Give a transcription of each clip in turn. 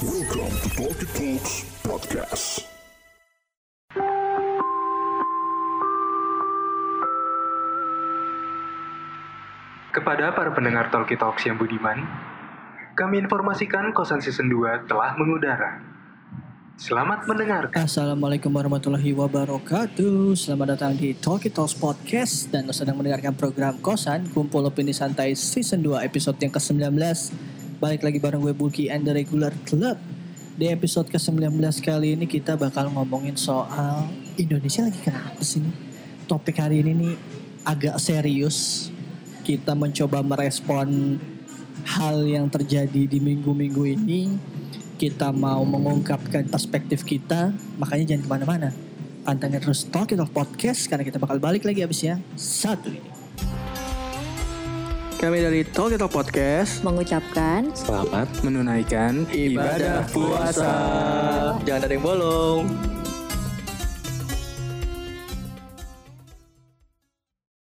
Welcome to Talkie Talks Podcast. Kepada para pendengar Talkie Talks yang budiman, kami informasikan kosan season 2 telah mengudara. Selamat mendengarkan. Assalamualaikum warahmatullahi wabarakatuh Selamat datang di Talkie Talks Podcast Dan sedang mendengarkan program Kosan Kumpul Opini Santai Season 2 episode yang ke-19 Balik lagi bareng gue Bulky and the Regular Club. Di episode ke-19 kali ini kita bakal ngomongin soal Indonesia lagi kenapa sih Topik hari ini nih agak serius. Kita mencoba merespon hal yang terjadi di minggu-minggu ini. Kita mau mengungkapkan perspektif kita, makanya jangan ke mana-mana. Pantengin terus Talk It Podcast karena kita bakal balik lagi abis ya satu ini. Kami dari Talk Talk Podcast mengucapkan Selamat menunaikan ibadah puasa. Jangan ada yang bolong.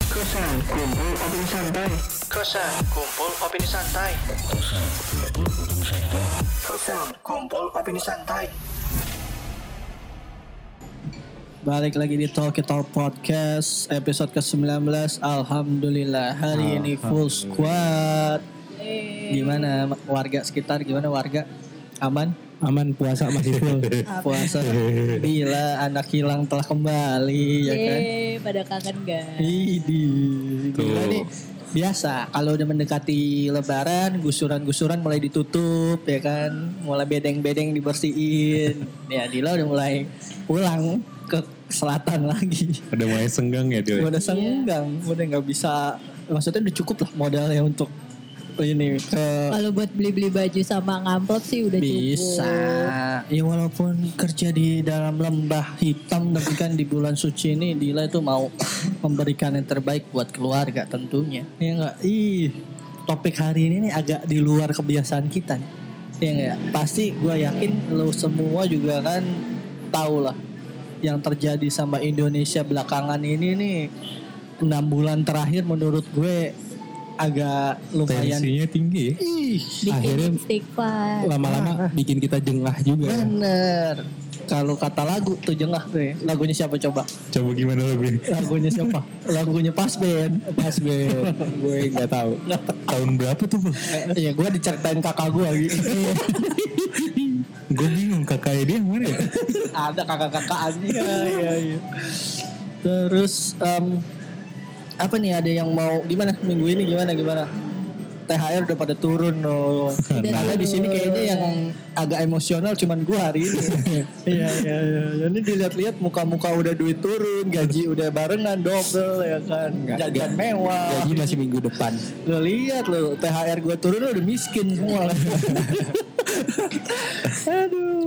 Kosan kumpul opini santai. Kosan kumpul opini santai. Kosan kumpul opini santai. Balik lagi di Talk It Talk Podcast episode ke-19. Alhamdulillah hari ini full squad. Gimana warga sekitar gimana warga? Aman? Aman puasa masih full. Puasa. Bila anak hilang telah kembali ya kan? pada kangen gak? Idi, gila nih. Biasa kalau udah mendekati lebaran gusuran-gusuran mulai ditutup ya kan? Mulai bedeng-bedeng dibersihin. Ya Dila udah mulai pulang ke selatan lagi. Udah mulai senggang ya dia udah senggang. Udah nggak bisa maksudnya udah cukup lah modalnya untuk ini ke Kalau buat beli-beli baju sama ngamplop sih udah bisa. Cukup. ya walaupun kerja di dalam lembah hitam tapi kan di bulan suci ini Dila itu mau memberikan yang terbaik buat keluarga tentunya. Ya enggak ih topik hari ini nih agak di luar kebiasaan kita nih. Ya? Enggak pasti gue yakin lo semua juga kan tahu lah yang terjadi sama Indonesia belakangan ini nih enam bulan terakhir menurut gue agak lumayan tensinya tinggi ya. ih Bikin Akhirnya lama-lama bikin kita jengah juga Bener. Kalau kata lagu tuh jengah tuh ya. Lagunya siapa coba? coba gimana lebih Lagunya siapa? Lagunya Pas Band. pas Ben gue nggak tahu tahun berapa tuh bang Iya, gue diceritain kakak gue gitu. gue bingung kakaknya dia mana ya Ada kakak-kakakannya. Iya, iya. Terus em, apa nih ada yang mau gimana minggu ini gimana gimana? THR udah pada turun loh. Karena di sini kayaknya yang agak emosional cuman gue hari ini. Iya iya iya. Ini dilihat-lihat muka-muka udah duit turun, gaji udah barengan double ya kan. Jajan mewah. gaji masih minggu depan Lo lihat lo THR gue turun lo udah miskin semua. Aduh.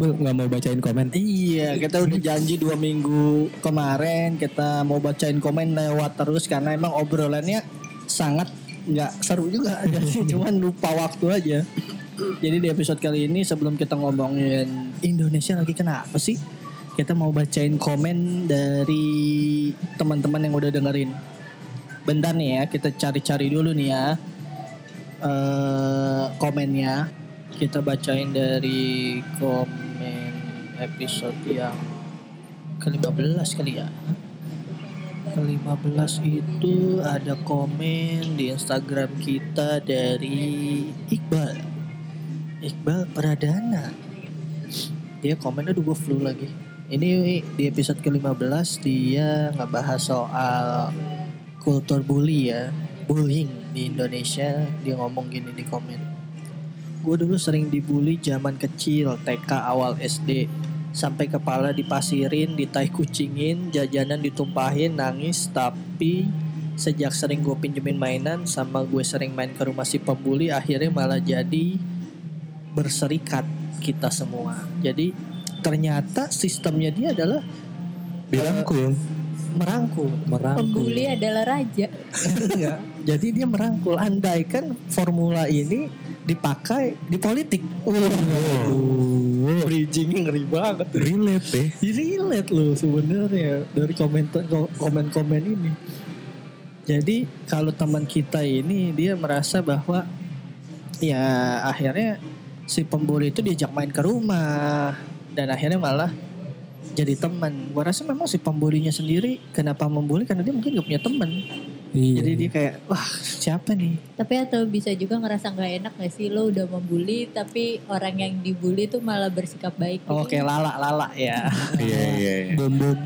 Bel nggak mau bacain komen Iya, kita udah janji dua minggu kemarin kita mau bacain komen lewat terus karena emang obrolannya sangat nggak seru juga, jadi cuman lupa waktu aja. Jadi di episode kali ini sebelum kita ngomongin Indonesia lagi kenapa sih? Kita mau bacain komen dari teman-teman yang udah dengerin. Bentar nih ya, kita cari-cari dulu nih ya eh komennya. Kita bacain dari komen episode yang ke-15 kali ya. Ke-15 itu ada komen di Instagram kita dari Iqbal. Iqbal Pradana. Dia komen aduh gue flu lagi. Ini di episode ke-15 dia ngebahas soal kultur bully ya. Bullying di Indonesia. Dia ngomong gini di komen. Gue dulu sering dibully zaman kecil, TK awal SD. Sampai kepala dipasirin, ditai kucingin, jajanan ditumpahin, nangis. Tapi sejak sering gue pinjemin mainan sama gue sering main ke rumah si pembuli, akhirnya malah jadi berserikat kita semua. Jadi ternyata sistemnya dia adalah dirangkul merangkul. merangkul Pembuli adalah raja. Enggak. Jadi dia merangkul. Andai kan formula ini dipakai di politik. Wow. Bridging ngeri banget. relate deh Relate loh sebenarnya dari komentar komen-komen ini. Jadi kalau teman kita ini dia merasa bahwa ya akhirnya si pembuli itu diajak main ke rumah dan akhirnya malah jadi teman. Gua rasa memang si pembulinya sendiri kenapa membuli karena dia mungkin gak punya teman. Iya. Jadi dia kayak wah siapa nih? Tapi atau bisa juga ngerasa nggak enak gak sih lo udah membuli tapi orang yang dibully tuh malah bersikap baik. Oh kayak lala lala ya. Iya iya iya. bom bom.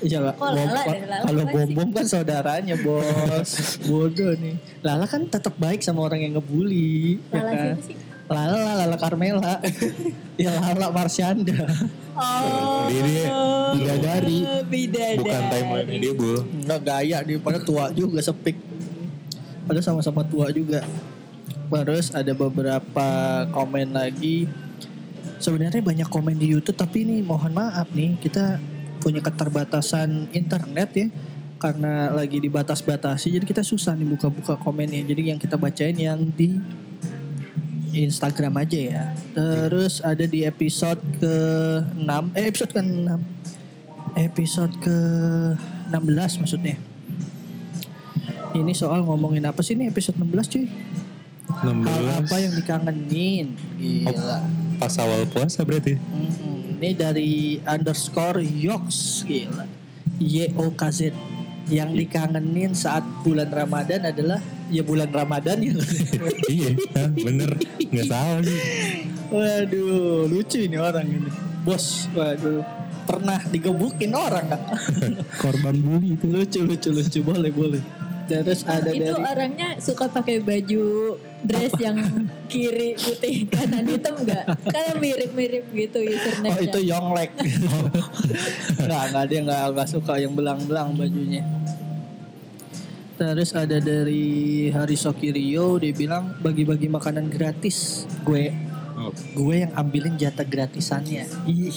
Iya dan Lala Kalau bom bom kan saudaranya bos. Bodoh nih. Lala kan tetap baik sama orang yang ngebully. ya Lala kan? siapa sih? Lala Lala Carmela. ya Lala Marsyanda. Oh. Dia dia bidadari. Bidadari. Bukan timeline dia bu. Enggak gaya dia pada tua juga sepik. Pada sama-sama tua juga. Terus ada beberapa komen lagi. Sebenarnya banyak komen di YouTube tapi ini mohon maaf nih kita punya keterbatasan internet ya karena lagi dibatas-batasi jadi kita susah nih buka-buka komennya. Jadi yang kita bacain yang di Instagram aja ya. Terus ada di episode ke-6 eh episode ke-6 episode ke-16 maksudnya. Ini soal ngomongin apa sih nih episode 16 cuy? 16. Hal apa yang dikangenin? Gila. Pas awal puasa berarti. Mm-mm. Ini dari underscore Yoks gila. YOKZ yang dikangenin saat bulan Ramadan adalah ya bulan Ramadan ya. iya, bener. Nggak salah nih. waduh, lucu ini orang ini. Bos, waduh. Pernah digebukin orang gak? Korban bully itu. lucu, lucu, lucu. Boleh, boleh. Terus ada itu dari orangnya suka pakai baju dress yang kiri putih kanan hitam enggak? Kayak mirip-mirip gitu username Oh itu Yonglek. Enggak, enggak dia enggak enggak suka yang belang-belang bajunya. Terus ada dari Hariso Kirio dia bilang bagi-bagi makanan gratis. Gue Oh. gue yang ambilin jatah gratisannya. Ih.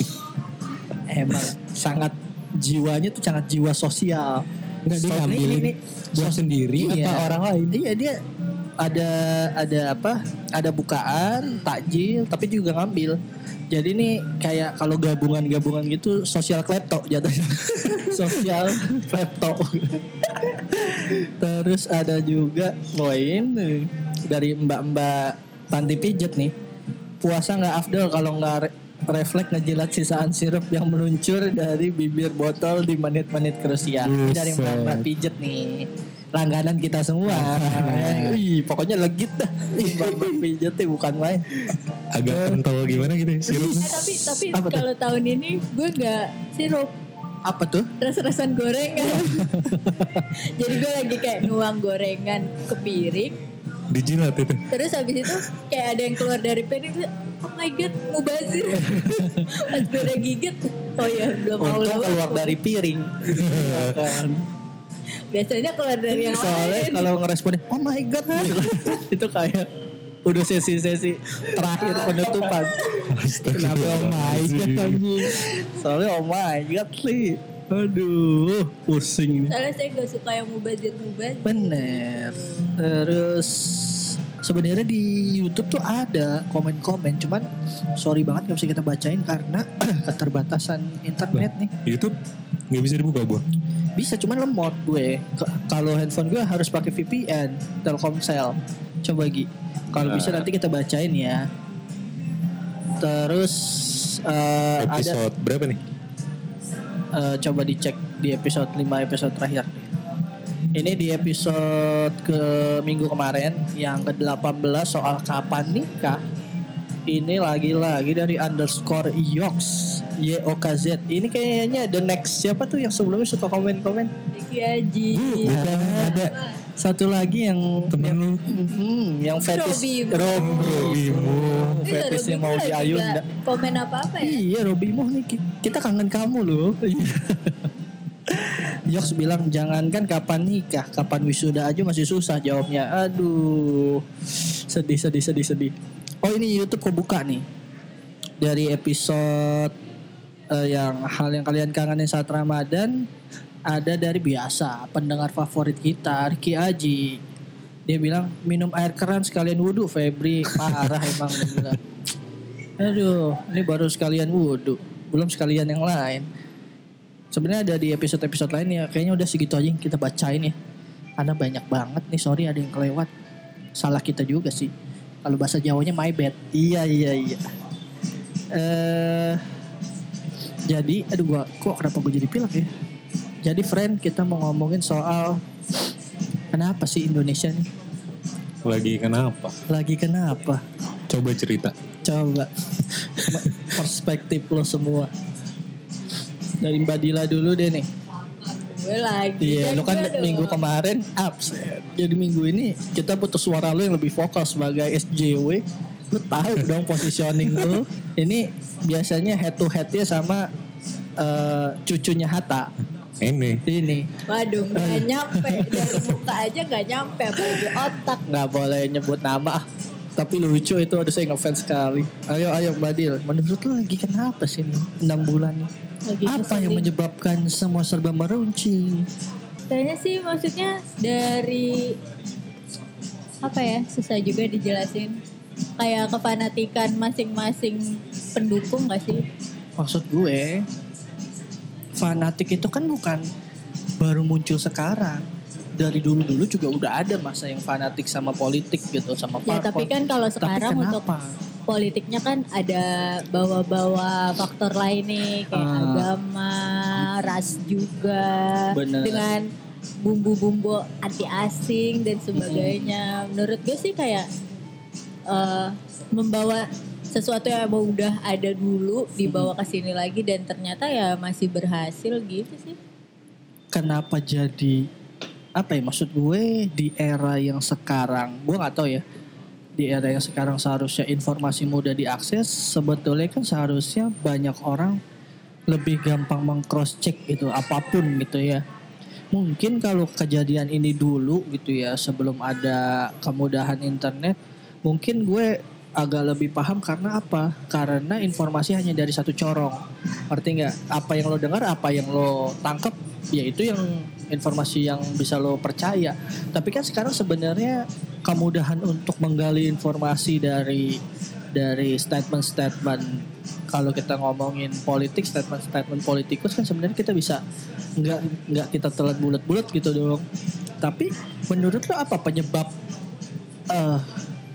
Emang sangat jiwanya tuh sangat jiwa sosial. Enggak dia So- ngambilin ini- buat sendiri Iya. apa orang lain? Iya dia ada ada apa? Ada bukaan, takjil, tapi juga ngambil. Jadi ini kayak kalau gabungan-gabungan gitu sosial klepto jatuhnya. sosial klepto. Terus ada juga poin dari mbak-mbak panti pijet nih. Puasa nggak afdol kalau nggak re- refleks ngejilat sisaan sirup yang meluncur dari bibir botol di menit-menit krusial. Dari mbak-mbak pijet nih. Langganan kita semua. Ih, pokoknya legit dah. Pijet nih bukan main. Agak kental gimana gitu ya sirupnya. Eh, tapi tapi Apa tuh? kalau tahun ini gue nggak sirup Apa tuh? res-resan gorengan. Jadi gue lagi kayak nuang gorengan ke piring. Dijilat itu. Terus habis itu kayak ada yang keluar dari piring tuh, Oh my god, mubazir. Pas gue udah gigit, oh ya belum mau keluar dari piring. Biasanya keluar dari yang Soalnya lain. kalau ngeresponin, oh my god, itu kayak udah sesi-sesi terakhir penutupan. Kenapa oh my god? Soalnya oh my god li. Aduh, pusing. Soalnya saya gak suka yang mubazir-mubazir. Bener. Terus sebenarnya di YouTube tuh ada komen-komen, cuman sorry banget nggak bisa kita bacain karena keterbatasan internet nih. YouTube nggak bisa dibuka bu. Bisa cuman lemot gue. Kalau handphone gue harus pakai VPN, Telkomsel. Coba Gi. Kalau bisa nanti kita bacain ya. Terus ada Episode berapa nih? eh, coba dicek di episode 5 episode terakhir. Ini di episode ke minggu kemarin yang ke-18 soal kapan nikah. Ini lagi-lagi dari underscore Yoks YOKZ. Ini kayaknya the next siapa tuh yang sebelumnya suka komen-komen? Diki Haji. Bukan ada satu lagi yang Temen lu. Hmm, yang. Robimu. Ini Fetishnya Robby mau di Ayunda. Komen apa-apa ya? Iya Robby Moh nih ki- kita kangen kamu loh. Yoks bilang jangankan kapan nikah, kapan wisuda aja masih susah jawabnya. Aduh, sedih sedih sedih sedih. Oh ini YouTube kebuka nih dari episode eh, yang hal yang kalian kangenin saat Ramadan ada dari biasa pendengar favorit kita Riki Aji. Dia bilang minum air keran sekalian wudhu Febri parah emang dia bilang. Aduh, ini baru sekalian wudhu, belum sekalian yang lain. Sebenarnya ada di episode-episode lain ya, kayaknya udah segitu aja yang kita bacain ya. Karena banyak banget nih, sorry ada yang kelewat. Salah kita juga sih. Kalau bahasa Jawanya my bad. Iya iya iya. Eh jadi aduh gua kok kenapa gue jadi pilek ya? Jadi friend kita mau ngomongin soal kenapa sih Indonesia nih? Lagi kenapa? Lagi kenapa? Coba cerita. Coba perspektif lo semua. Dari Mbak Dila dulu deh nih. Gue lagi. Iya, lu kan dong. minggu kemarin absen. Jadi minggu ini kita butuh suara lu yang lebih vokal sebagai SJW. Lu tahu dong positioning lu. Ini biasanya head to headnya sama eh, cucunya Hatta. Ini. Ini Waduh, gak nyampe. Dari muka aja gak nyampe. Apalagi otak. nggak boleh nyebut nama. Tapi lucu itu ada saya ngefans sekali. Ayo ayo Mbak Dil, menurut lu lagi kenapa sih nih 6 bulan nih? Lagi Apa yang menyebabkan semua serba meruncing? Kayaknya sih maksudnya dari apa ya susah juga dijelasin kayak kefanatikan masing-masing pendukung gak sih? Maksud gue fanatik itu kan bukan baru muncul sekarang. Dari dulu-dulu juga udah ada masa yang fanatik sama politik gitu sama Ya parpol. tapi kan kalau sekarang Tapi untuk kenapa? Politiknya kan ada bawa-bawa faktor lain nih kayak Ah. agama, ras juga Bener. dengan bumbu-bumbu anti asing dan sebagainya. Menurut gue sih kayak eh, membawa sesuatu yang emang udah ada dulu dibawa ke sini lagi dan ternyata ya masih berhasil gitu sih. kenapa jadi apa ya maksud gue di era yang sekarang gue nggak tahu ya di era yang sekarang seharusnya informasi mudah diakses sebetulnya kan seharusnya banyak orang lebih gampang mengcross check gitu apa pun gitu ya. Mungkin kalau kejadian ini dulu gitu ya sebelum ada kemudahan internet mungkin gue agak lebih paham karena apa? Karena informasi hanya dari satu corong. Ngerti nggak? Apa yang lo dengar apa yang lo tangkap ya itu yang informasi yang bisa lo percaya. Tapi kan sekarang sebenarnya kemudahan untuk menggali informasi dari dari statement-statement kalau kita ngomongin politik statement-statement politikus kan sebenarnya kita bisa nggak nggak kita telan bulat-bulat gitu dong. Tapi menurut lo apa penyebab eh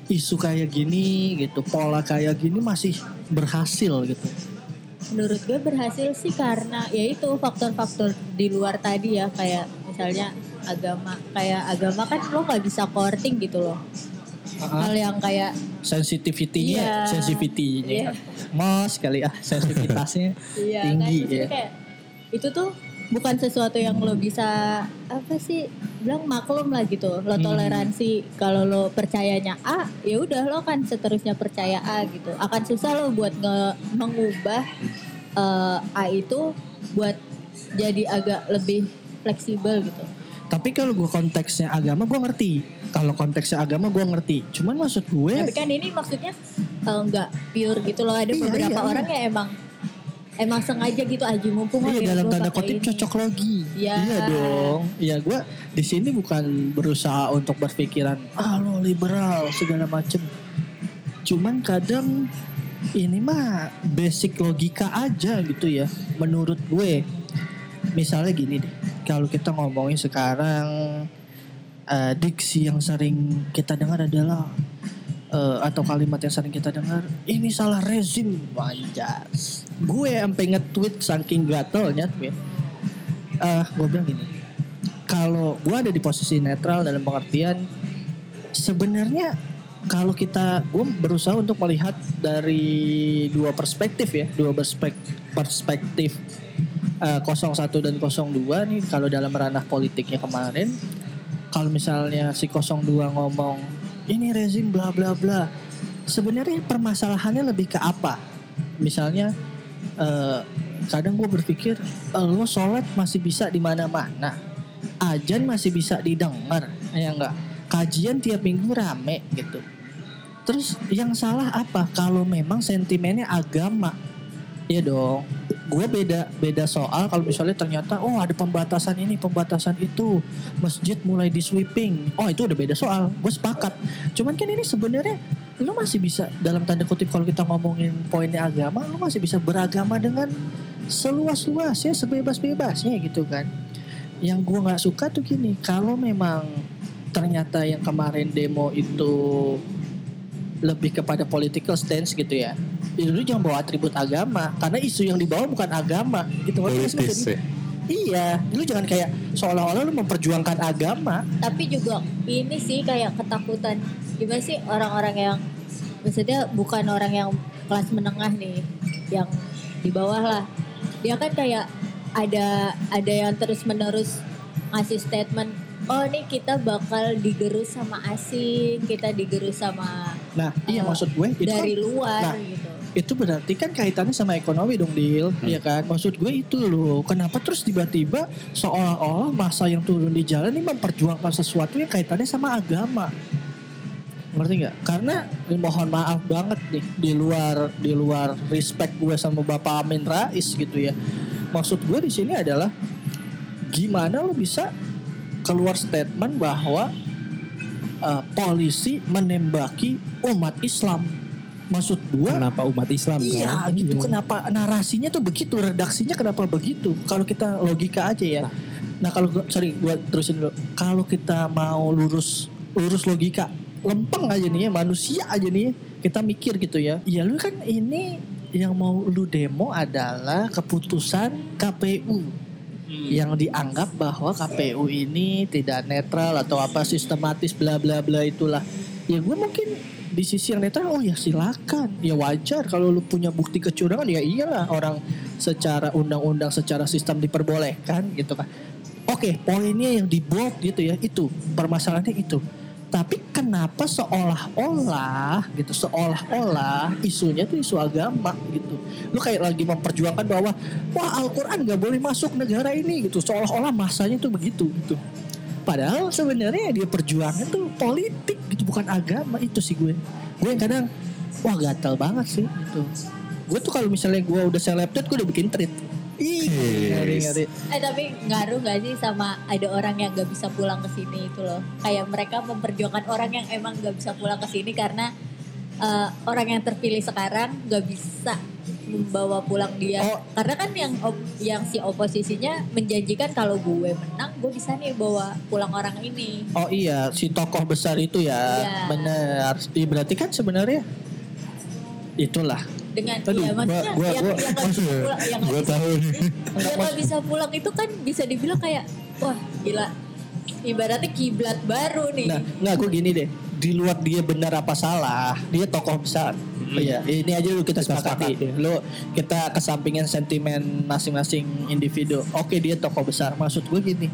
isu kayak gini gitu pola kayak gini masih berhasil gitu Menurut gue berhasil sih karena ya itu faktor-faktor di luar tadi ya kayak misalnya agama kayak agama kan lo nggak bisa courting gitu loh hal yang kayak sensitivity-nya Iya. sensitivity-nya Iya. mos kali ah sensitivitasnya Iya tinggi kan ya kayak itu tuh bukan sesuatu yang lo bisa apa sih bilang maklum lah gitu. Lo Hmm. toleransi kalau lo percayanya A ya udah lo kan seterusnya percaya A gitu. Akan susah lo buat nge mengubah eh, A itu buat jadi agak lebih fleksibel gitu. Tapi kalau gue konteksnya agama gue ngerti. Kalau konteksnya agama gue ngerti. Cuman maksud gue tapi kan ini maksudnya eh, nggak pure gitu loh. Ada Iya, beberapa iya. orang yang emang emang sengaja gitu aji mumpung Iya dalam tanda kutip cocok logi. Iya. Iya dong. Iya gue di sini bukan berusaha untuk berpikiran ah lo liberal segala macem. Cuman kadang ini mah basic logika aja gitu ya menurut gue. Misalnya gini deh, kalau kita ngomongin sekarang eh, diksi yang sering kita dengar adalah eh, atau kalimat yang sering kita dengar ini salah rezim wanjas gue sampai nge-tweet saking gatelnya tuh ya Eh, gue bilang gini. Kalau gue ada di posisi netral dalam pengertian sebenarnya kalau kita gue berusaha untuk melihat dari dua perspektif ya dua perspek- perspektif eh, 01 dan 02 nih kalau dalam ranah politiknya kemarin. Kalau misalnya si 02 ngomong ini rezim bla bla bla sebenarnya permasalahannya lebih ke apa? Misalnya eh, kadang gue berpikir eh, lo sholat masih bisa di mana mana ajan masih bisa didengar ya enggak? Kajian tiap minggu rame gitu. Terus yang salah apa? Kalau memang sentimennya agama. Ya dong gue beda beda soal kalau misalnya ternyata oh ada pembatasan ini pembatasan itu. Masjid mulai di sweeping oh itu udah beda soal. Gue sepakat. Cuman kan ini sebenarnya lu masih bisa dalam tanda kutip kalau kita ngomongin poinnya agama lu masih bisa beragama dengan seluas-luasnya sebebas-bebasnya gitu kan. Yang gue nggak suka tuh gini kalau memang ternyata yang kemarin demo itu lebih kepada political stance gitu ya. Lu jangan bawa atribut agama. Karena isu yang dibawa bukan agama. Gitu Politis ya. Iya, lu jangan kayak seolah-olah lu memperjuangkan agama. tapi juga ini sih kayak ketakutan gimana sih orang-orang yang maksudnya bukan orang yang kelas menengah nih yang di bawah lah. Dia kan kayak ada ada yang terus menerus ngasih statement oh nih kita bakal digerus sama asing kita digerus sama Nah, iya Eh, maksud gue itu dari kan- luar nah, gitu itu berarti kan kaitannya sama ekonomi dong Dil. Ya kan? Maksud gue itu loh. Kenapa terus tiba-tiba seolah-olah masa yang turun di jalan ini memperjuangkan sesuatu yang kaitannya sama agama? Ngerti nggak? Karena mohon maaf banget nih di luar di luar respect gue sama Bapak Amin Rais gitu ya. Maksud gue di sini adalah gimana lo bisa keluar statement bahwa eh, polisi menembaki umat Islam maksud gue Kenapa umat Islam Iya kan? gitu. Iya. kenapa narasinya tuh begitu redaksinya kenapa begitu? Kalau kita logika aja ya. Nah. Kalau gua- sorry gua terusin dulu. Kalau kita mau lurus lurus logika lempeng aja nih ya manusia aja nih ya, kita mikir gitu ya. Ya lu kan ini yang mau lu demo adalah keputusan KPU yang dianggap bahwa KPU ini tidak netral atau apa sistematis bla bla bla itulah. Ya gue mungkin di sisi yang netral oh ya silakan. Ya wajar kalau lu punya bukti kecurangan ya iyalah orang secara undang-undang secara sistem diperbolehkan gitu kan. Oke poinnya yang di bold gitu ya itu. Permasalahannya itu. Tapi kenapa seolah-olah gitu seolah-olah isunya tuh isu agama gitu. Lu kayak lagi memperjuangkan bahwa wah Al-Quran nggak boleh masuk negara ini gitu. Seolah-olah masanya tuh begitu gitu padahal sebenarnya dia perjuangan tuh politik gitu bukan agama itu sih gue gue yang kadang wah gatal banget sih gitu gue tuh kalau misalnya gue udah selected gue udah bikin tweet Ih, ngeri, ngeri. Eh tapi ngaruh gak sih sama ada orang yang gak bisa pulang ke sini itu loh. Kayak mereka memperjuangkan orang yang emang gak bisa pulang ke sini karena eh, orang yang terpilih sekarang gak bisa membawa pulang dia. Oh. Karena kan yang op- yang si oposisinya menjanjikan kalau gue menang gue bisa nih bawa pulang orang ini. Oh iya, si tokoh besar itu ya, Iya. benar. Iya, berarti kan sebenarnya itulah. Dengan Aduh, iya maksudnya gua- yang, gua- yang bisa pulang, yang Gue bisa, tahu nih. yang gak bisa pulang itu kan bisa dibilang kayak wah gila. Ibaratnya kiblat baru nih. Nah, nggak gue gini deh. Di luar dia benar apa salah, dia tokoh besar. Iya, ini aja dulu kita sepakati. sepakat, ya. Lu kita kesampingin sentimen masing-masing individu. Oke, dia tokoh besar. Maksud gue gini.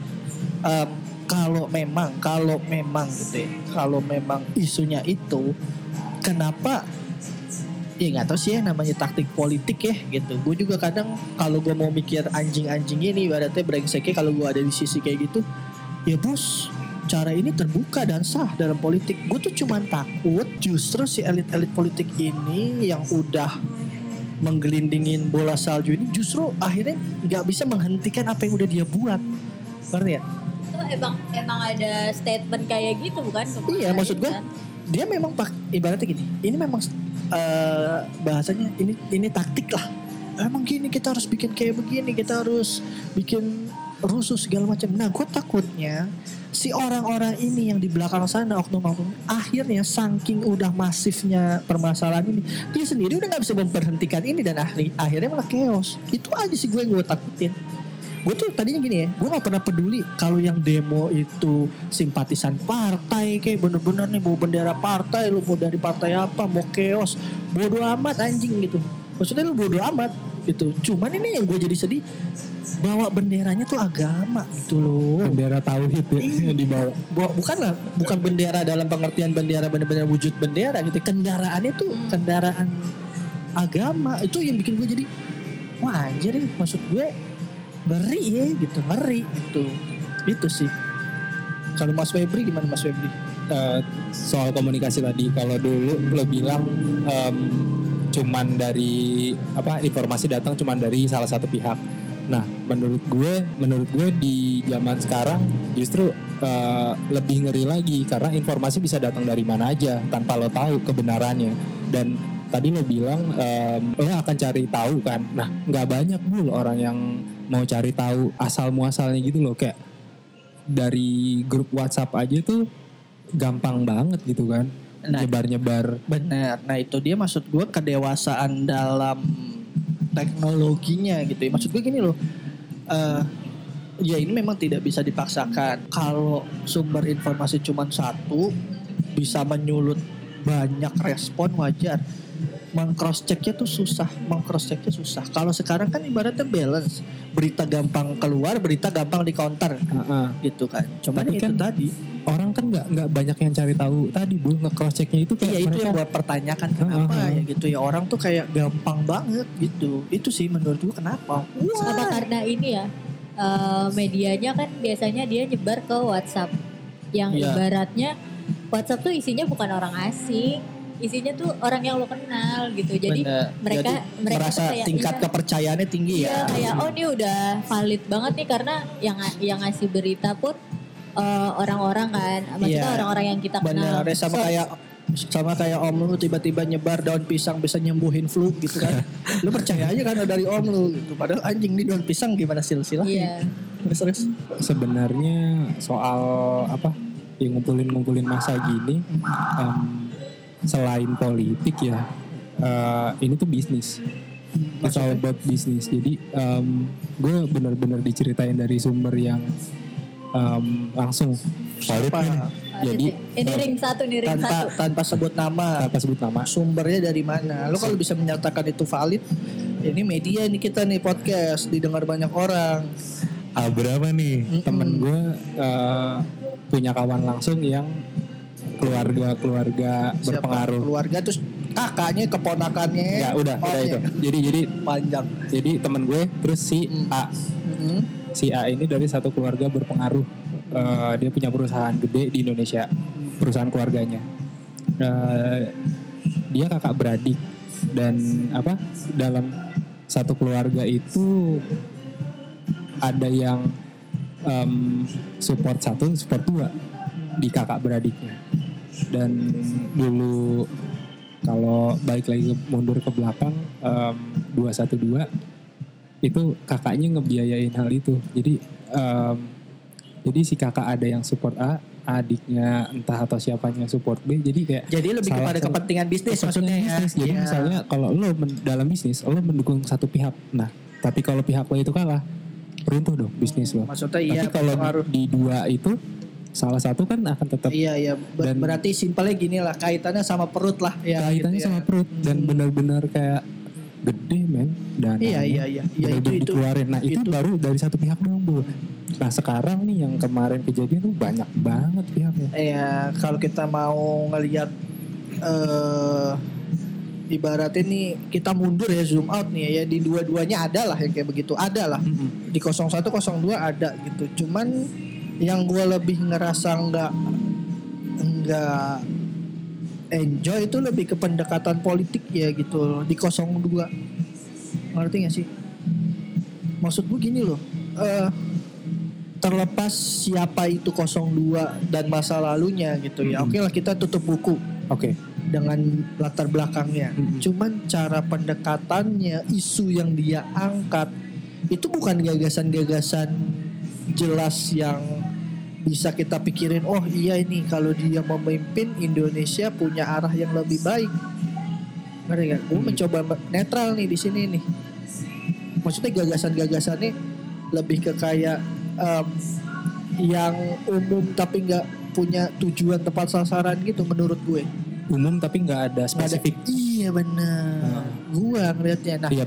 em, kalau memang kalau memang gitu ya, kalau memang isunya itu kenapa ya nggak tahu sih ya namanya taktik politik ya gitu gue juga kadang kalau gue mau mikir anjing-anjing ini ibaratnya brengseknya kalau gue ada di sisi kayak gitu ya bos cara ini terbuka dan sah dalam politik gue tuh cuman takut justru si elit-elit politik ini yang udah menggelindingin bola salju ini justru akhirnya nggak bisa menghentikan apa yang udah dia buat ngerti ya itu emang emang ada statement kayak gitu bukan? Iya, maksud gue kan? dia memang pak ibaratnya gini ini memang eh, bahasanya ini ini taktik lah emang gini kita harus bikin kayak begini kita harus bikin rusuh segala macam nah gue takutnya si orang-orang ini yang di belakang sana oknum-oknum akhirnya saking udah masifnya permasalahan ini dia sendiri udah nggak bisa memberhentikan ini dan akhirnya akhirnya malah chaos. Itu aja sih gue yang gue takutin. Gue tuh tadinya gini ya gue gak pernah peduli kalau yang demo itu simpatisan partai kayak bener-bener nih bawa bendera partai lu mau dari partai apa mau chaos. Bodoh amat anjing gitu. Maksudnya lu bodoh amat gitu. Cuman ini yang gue jadi sedih bawa benderanya tuh agama gitu loh. Bendera tauhid ya Iya. yang dibawa. Bu- bukan lah bukan bendera dalam pengertian bendera benar-benar wujud bendera gitu. Kendaraannya tuh kendaraan agama. Itu yang bikin gue jadi wah anjir ya maksud gue ngeri ya gitu ngeri gitu. Itu sih. Kalau Mas Febri gimana Mas Febri? Eh, soal komunikasi tadi kalau dulu lo bilang em, cuman dari apa informasi datang cuman dari salah satu pihak. Nah, menurut gue menurut gue di zaman sekarang justru eh, lebih ngeri lagi karena informasi bisa datang dari mana aja tanpa lo tahu kebenarannya dan tadi lo bilang em, lo akan cari tahu kan. Nah, nggak banyak dulu orang yang mau cari tahu asal muasalnya gitu loh kayak dari grup WhatsApp aja tuh gampang banget gitu kan Nah, nyebar-nyebar Benar. Nah itu dia maksud gue kedewasaan dalam teknologinya gitu ya. Maksud gue gini loh. eh ya ini memang tidak bisa dipaksakan. Kalau sumber informasi cuma satu bisa menyulut banyak respon wajar. Mengcross checknya tuh susah, mengcross checknya susah. Kalau sekarang kan ibaratnya balance, berita gampang keluar, berita gampang di counter Heeh. gitu kan. Cuman Tapi itu kan tadi, orang kan nggak nggak banyak yang cari tahu tadi bu nge cross checknya itu kayak Iya itu mereka yang gue pertanyakan kenapa Heeh. ya gitu ya orang tuh kayak gampang banget gitu. Itu sih menurut gue kenapa? Apa karena ini ya eh, medianya kan biasanya dia nyebar ke WhatsApp yang Iya. ibaratnya WhatsApp tuh isinya bukan orang asing, isinya tuh orang yang lo kenal gitu. Jadi Bener. mereka Jadi mereka merasa kayak, tingkat iya, kepercayaannya tinggi Iya ya. kayak oh ini udah valid banget nih karena yang yang ngasih berita pun eh, orang-orang kan, maksudnya Iya. orang-orang yang kita kenal. Benar, sama So, kayak sama kayak om lu tiba-tiba nyebar daun pisang bisa nyembuhin flu gitu kan. lu percaya aja kan dari om lu gitu. Padahal anjing nih daun pisang gimana silsilah? Iya. Terus terus. sebenarnya soal apa yang ngumpulin-ngumpulin masa gini em, selain politik ya eh, ini tuh bisnis It's all about bisnis jadi gue benar-benar diceritain dari sumber yang em, langsung valid nih. jadi ini ring satu nih ring Tanpa satu. tanpa sebut nama. tanpa sebut nama Sumbernya dari mana? Lu kalau bisa menyatakan itu valid, ini media nih kita nih podcast didengar banyak orang. ah, berapa nih temen gue eh, punya kawan langsung yang keluarga-keluarga Siapa? berpengaruh Keluarga terus kakaknya, keponakannya. ya udah udah itu jadi jadi Panjang. jadi temen gue terus si Hmm. A Mm-mm. Si A ini dari satu keluarga berpengaruh Eh, dia punya perusahaan gede di Indonesia perusahaan keluarganya. Eh, dia kakak beradik dan apa dalam satu keluarga itu ada yang em, support satu support dua di kakak beradiknya. Dan dulu kalau balik lagi mundur ke belakang em, 212 itu kakaknya ngebiayain hal itu jadi em, jadi si kakak ada yang support A adiknya entah atau siapanya yang support B jadi kayak Jadi lebih Salah kepada kepentingan bisnis kepentingan maksudnya ya. bisnis. Jadi Iya. misalnya kalau lo men- dalam bisnis, lo mendukung satu pihak. Nah, tapi kalau pihak lo itu kalah, runtuh dong bisnis lo. Maksudnya iya tapi kalau berpengaruh. di dua itu salah satu kan akan tetap Iya iya Ber- Dan- berarti simpelnya gini lah kaitannya sama perut lah ya. kaitannya gitu ya. sama perut dan Hmm. benar-benar kayak gede men dan Iya iya iya. Iya itu itu. dikeluarin. Nah itu, itu. baru dari satu pihak dong bu. Nah sekarang nih yang kemarin kejadian tuh banyak banget pihaknya. Ya kalau kita mau ngelihat eh ibaratnya nih kita mundur ya zoom out nih ya di dua-duanya ada lah yang kayak begitu ada lah di 01 02 ada gitu cuman yang gue lebih ngerasa nggak nggak enjoy itu lebih ke pendekatan politik ya gitu loh di 02 ngerti gak sih maksud gue gini loh eh terlepas siapa itu 02 dan masa lalunya gitu ya Mhm. oke lah kita tutup buku Oke. dengan latar belakangnya Mhm. cuman cara pendekatannya isu yang dia angkat itu bukan gagasan-gagasan jelas yang bisa kita pikirin oh iya ini kalau dia memimpin Indonesia punya arah yang lebih baik ngerti gak? Gue Hmm. mencoba netral nih di sini nih maksudnya gagasan-gagasannya lebih ke kayak em, yang umum tapi nggak punya tujuan tepat sasaran gitu menurut gue Umum tapi nggak ada Nggak ada- spesifik. iya benar gua ngelihatnya nah Iya.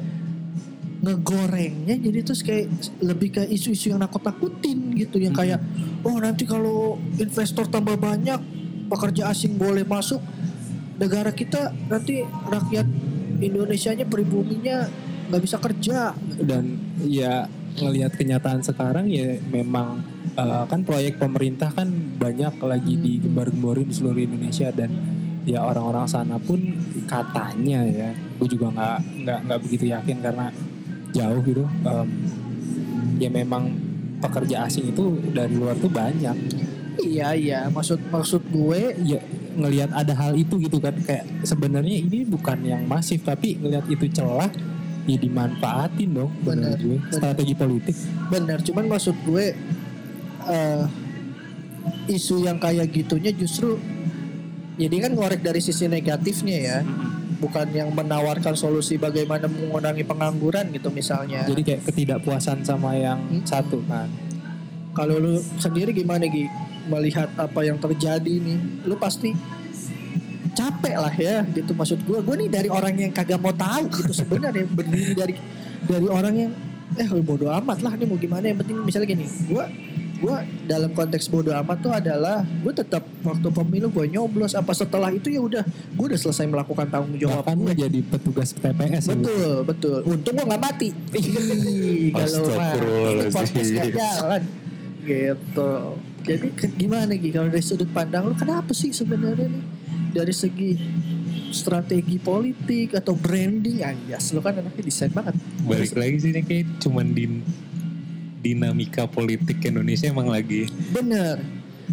Ngegorengnya jadi terus kayak lebih ke isu-isu yang nakut-nakutin gitu yang Hmm. kayak oh nanti kalau investor tambah banyak pekerja asing boleh masuk negara kita nanti rakyat Indonesianya peribuminya nggak bisa kerja dan ya ngelihat kenyataan sekarang ya memang uh, kan proyek pemerintah kan banyak lagi Hmm. digembar-gemborin di seluruh Indonesia dan ya orang-orang sana pun katanya ya gue juga nggak nggak nggak begitu yakin karena jauh gitu. Um, ya memang pekerja asing itu dari luar tuh banyak. Iya iya. Maksud maksud gue ya ngelihat ada hal itu gitu kan. Kayak sebenarnya ini bukan yang masif tapi ngelihat itu celah ya dimanfaatin dong Benar, gue. strategi politik. Benar cuman maksud gue eh isu yang kayak gitunya justru Jadi kan ngorek dari sisi negatifnya ya, bukan yang menawarkan solusi bagaimana mengurangi pengangguran gitu misalnya. Jadi kayak ketidakpuasan sama yang Hmm. satu kan. Kalau lu sendiri gimana Gi melihat apa yang terjadi nih? Lu pasti capek lah ya gitu maksud gue. Gue nih dari orang yang kagak mau tahu gitu sebenarnya berdiri dari dari orang yang eh bodoh amat lah ini mau gimana yang penting misalnya gini gue gue dalam konteks bodoh amat tuh adalah gue tetap waktu pemilu gue nyoblos apa setelah itu ya udah gue udah selesai melakukan tanggung jawab Bahkan gue jadi petugas TPS ya? Betul, betul. Untung gua nggak mati. Kalau mah Astagfirullahaladzim. podcast nggak jalan. Gitu. Jadi gimana Gi kalau dari sudut pandang lu kenapa sih sebenarnya nih dari segi strategi politik atau branding anjas lu kan anaknya desain banget. balik lagi sih kayak cuman din dinamika politik Indonesia emang lagi Bener.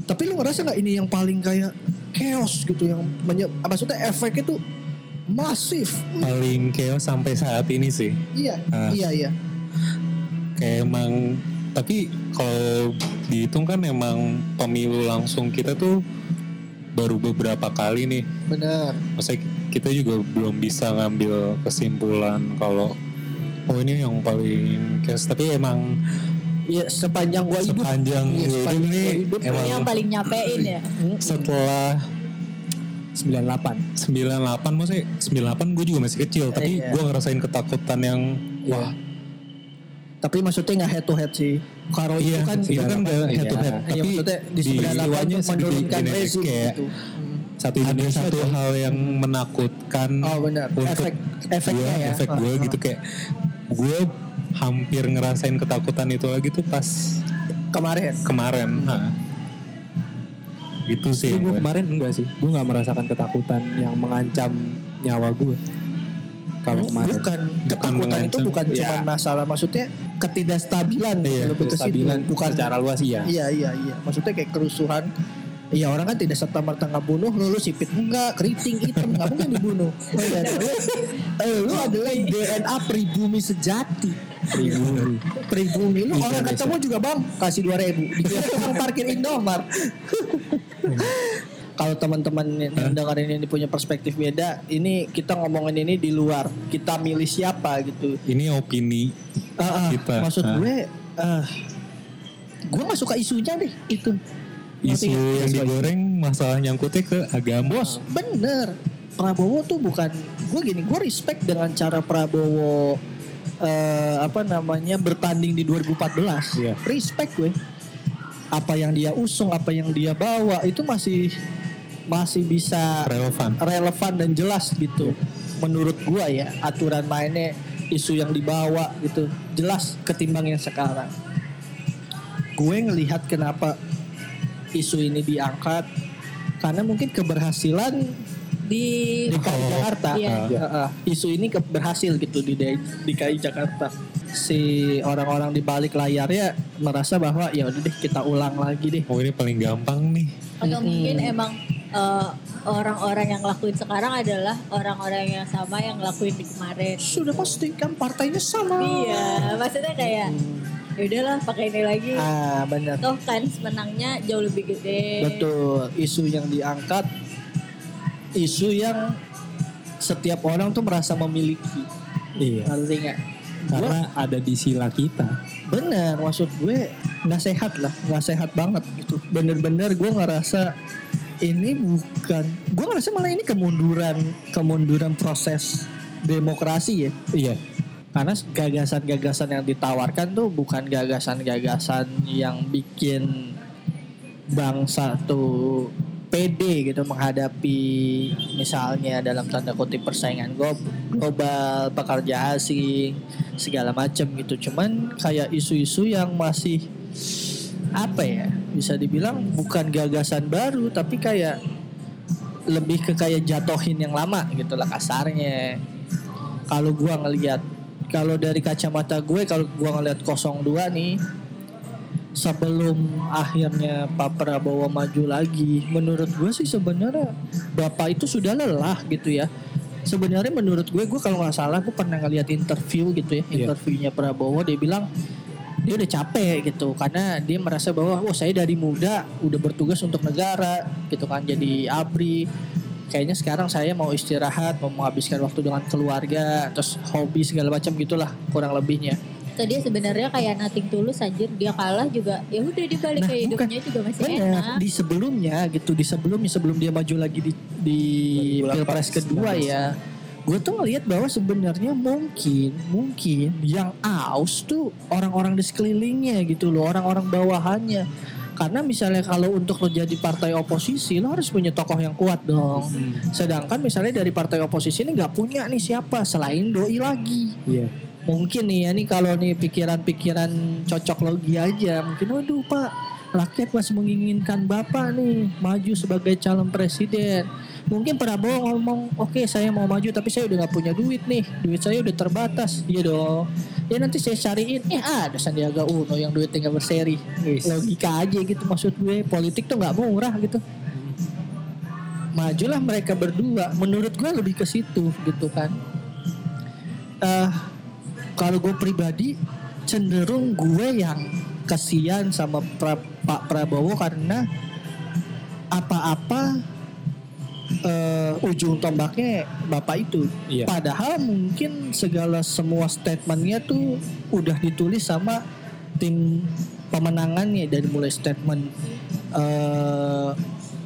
Tapi lu ngerasa nggak ini yang paling kayak chaos gitu yang menye- maksudnya efeknya tuh masif. paling chaos sampai saat ini sih Iya, Ah. iya, iya. kayak emang tapi kalau dihitung kan emang pemilu langsung kita tuh baru beberapa kali nih Bener. Maksudnya kita juga belum bisa ngambil kesimpulan kalau oh ini yang paling chaos tapi emang Iya, sepanjang gua hidup. sepanjang Iya, gue sepanjang ini gua hidup. emang yang paling nyapein ya. setelah 98. 98 maksudnya 98 gue juga masih kecil tapi Iya. gue ngerasain ketakutan yang wah Tapi maksudnya nggak head to head sih. Karo iya itu kan itu kan gak head to head Iya, tapi maksudnya di di sebelah jiwanya menurunkan rezim kayak gitu. Satu ada satu hal yang menakutkan Oh benar. untuk Efek efeknya gue ya. efek gue ah. gitu kayak gue hampir ngerasain ketakutan itu lagi tuh pas Kemarin. kemarin nah. itu sih gue gue. kemarin enggak sih. Gue nggak merasakan ketakutan yang mengancam nyawa gue. Kalau kemarin. Bukan ketakutan itu bukan Iya. cuma masalah maksudnya ketidakstabilan Iya, lebih ke situ. Kestabilan bukan secara luas iya. Iya iya iya. Maksudnya kayak kerusuhan Iya orang kan tidak serta merta nggak bunuh lu, lu sipit enggak keriting hitam nggak mungkin dibunuh. Iya. Lu, eh, lu adalah DNA pribumi sejati. Pribumi. Pribumi lu orang ketemu juga bang kasih dua ribu dikira tukang parkir Indomart. Kalau teman-teman yang dengerin ini punya perspektif beda, ini kita ngomongin ini di luar. Kita milih siapa gitu. ini opini Ah, ah, Kita, maksud ah. gue, ah, gue gak suka isunya deh itu. Isu yang digoreng masalah nyangkutnya ke agama Bos, bener. Prabowo tuh bukan gue gini, gue respect dengan cara Prabowo eh, apa namanya bertanding di 2014. Iya. Respect gue. Apa yang dia usung, apa yang dia bawa itu masih masih bisa relevan relevan dan jelas gitu. Menurut gua ya, aturan mainnya isu yang dibawa gitu jelas ketimbang yang sekarang. Gue ngelihat kenapa isu ini diangkat karena mungkin keberhasilan Di DKI Jakarta. Iya. Heeh. isu ini ke- berhasil gitu di DKI Jakarta. Si orang-orang di balik layarnya merasa bahwa ya udah deh kita ulang lagi deh. oh ini paling gampang nih atau Mm-mm. mungkin emang eh, orang-orang yang ngelakuin sekarang adalah orang-orang yang sama yang ngelakuin di kemarin. Sudah pasti kan partainya sama. Iya, maksudnya kayak ya udahlah pakai ini lagi. Ah benar. Toh kan menangnya jauh lebih gede. Betul, isu yang diangkat isu yang setiap orang tuh merasa memiliki. Iya. Ngerti nggak? Karena ada di sila kita. Bener, maksud gue nggak sehat lah, nggak sehat banget gitu. Bener-bener gue ngerasa ini bukan, gue ngerasa malah ini kemunduran, kemunduran proses demokrasi ya. Iya. Karena gagasan-gagasan yang ditawarkan tuh bukan gagasan-gagasan yang bikin bangsa tuh pede gitu menghadapi misalnya dalam tanda kutip persaingan glo- global, pekerja asing, segala macam gitu. Cuman kayak isu-isu yang masih apa ya? Bisa dibilang bukan gagasan baru tapi kayak lebih ke kayak jatohin yang lama gitu lah kasarnya kalau gua ngelihat kalau dari kacamata gue kalau gua ngelihat 02 nih sebelum akhirnya Pak Prabowo maju lagi menurut gue sih sebenarnya Bapak itu sudah lelah gitu ya sebenarnya menurut gue gue kalau nggak salah gue pernah ngeliat interview gitu ya Iya. interviewnya Prabowo dia bilang dia udah capek gitu karena dia merasa bahwa oh saya dari muda udah bertugas untuk negara gitu kan jadi abri kayaknya sekarang saya mau istirahat mau menghabiskan waktu dengan keluarga terus hobi segala macam gitulah kurang lebihnya Atau dia sebenarnya kayak nating tulus anjir dia kalah juga ya udah dia balik Nah, ke hidupnya juga masih Benar, enak. di sebelumnya gitu, di sebelumnya sebelum dia maju lagi di di 2018, pilpres kedua ya, gue tuh ngeliat bahwa sebenarnya mungkin mungkin yang aus tuh orang-orang di sekelilingnya gitu loh, orang-orang bawahannya. Karena misalnya kalau untuk lo jadi partai oposisi lo harus punya tokoh yang kuat dong. Sedangkan misalnya dari partai oposisi ini nggak punya nih siapa selain doi lagi Iya. mungkin nih ya nih kalau nih pikiran-pikiran cocok logi aja mungkin waduh pak rakyat masih menginginkan bapak nih maju sebagai calon presiden mungkin Prabowo ngomong oke saya mau maju tapi saya udah nggak punya duit nih. Duit saya udah terbatas. Iya dong. Ya nanti saya cariin. Eh ada Sandiaga Uno yang duit tinggal berseri. Logika aja gitu maksud gue. Politik tuh nggak murah gitu. Majulah mereka berdua. Menurut gue lebih ke situ gitu kan. Eh kalau gue pribadi cenderung gue yang kasihan sama Pra- Pak Prabowo karena apa-apa eh, ujung tombaknya bapak itu. Iya. Padahal mungkin segala semua statementnya tuh udah ditulis sama tim pemenangannya dari mulai statement eh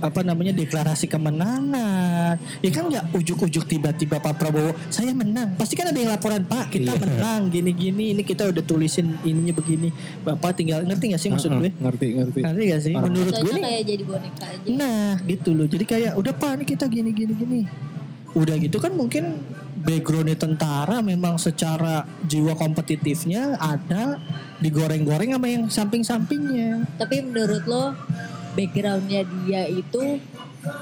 apa namanya deklarasi kemenangan ya kan nggak ujuk-ujuk tiba-tiba Pak Prabowo saya menang pasti kan ada yang laporan Pak kita Iya. menang gini-gini ini kita udah tulisin ininya begini Bapak tinggal ngerti nggak sih maksud Heeh, gue Ngerti, ngerti. ngerti gak sih Orang- menurut gue nih kayak jadi boneka aja. Nah gitu loh Jadi kayak udah pak nih kita gini gini gini Udah gitu kan mungkin backgroundnya tentara memang secara jiwa kompetitifnya ada digoreng-goreng sama yang samping-sampingnya. Tapi menurut lo backgroundnya dia itu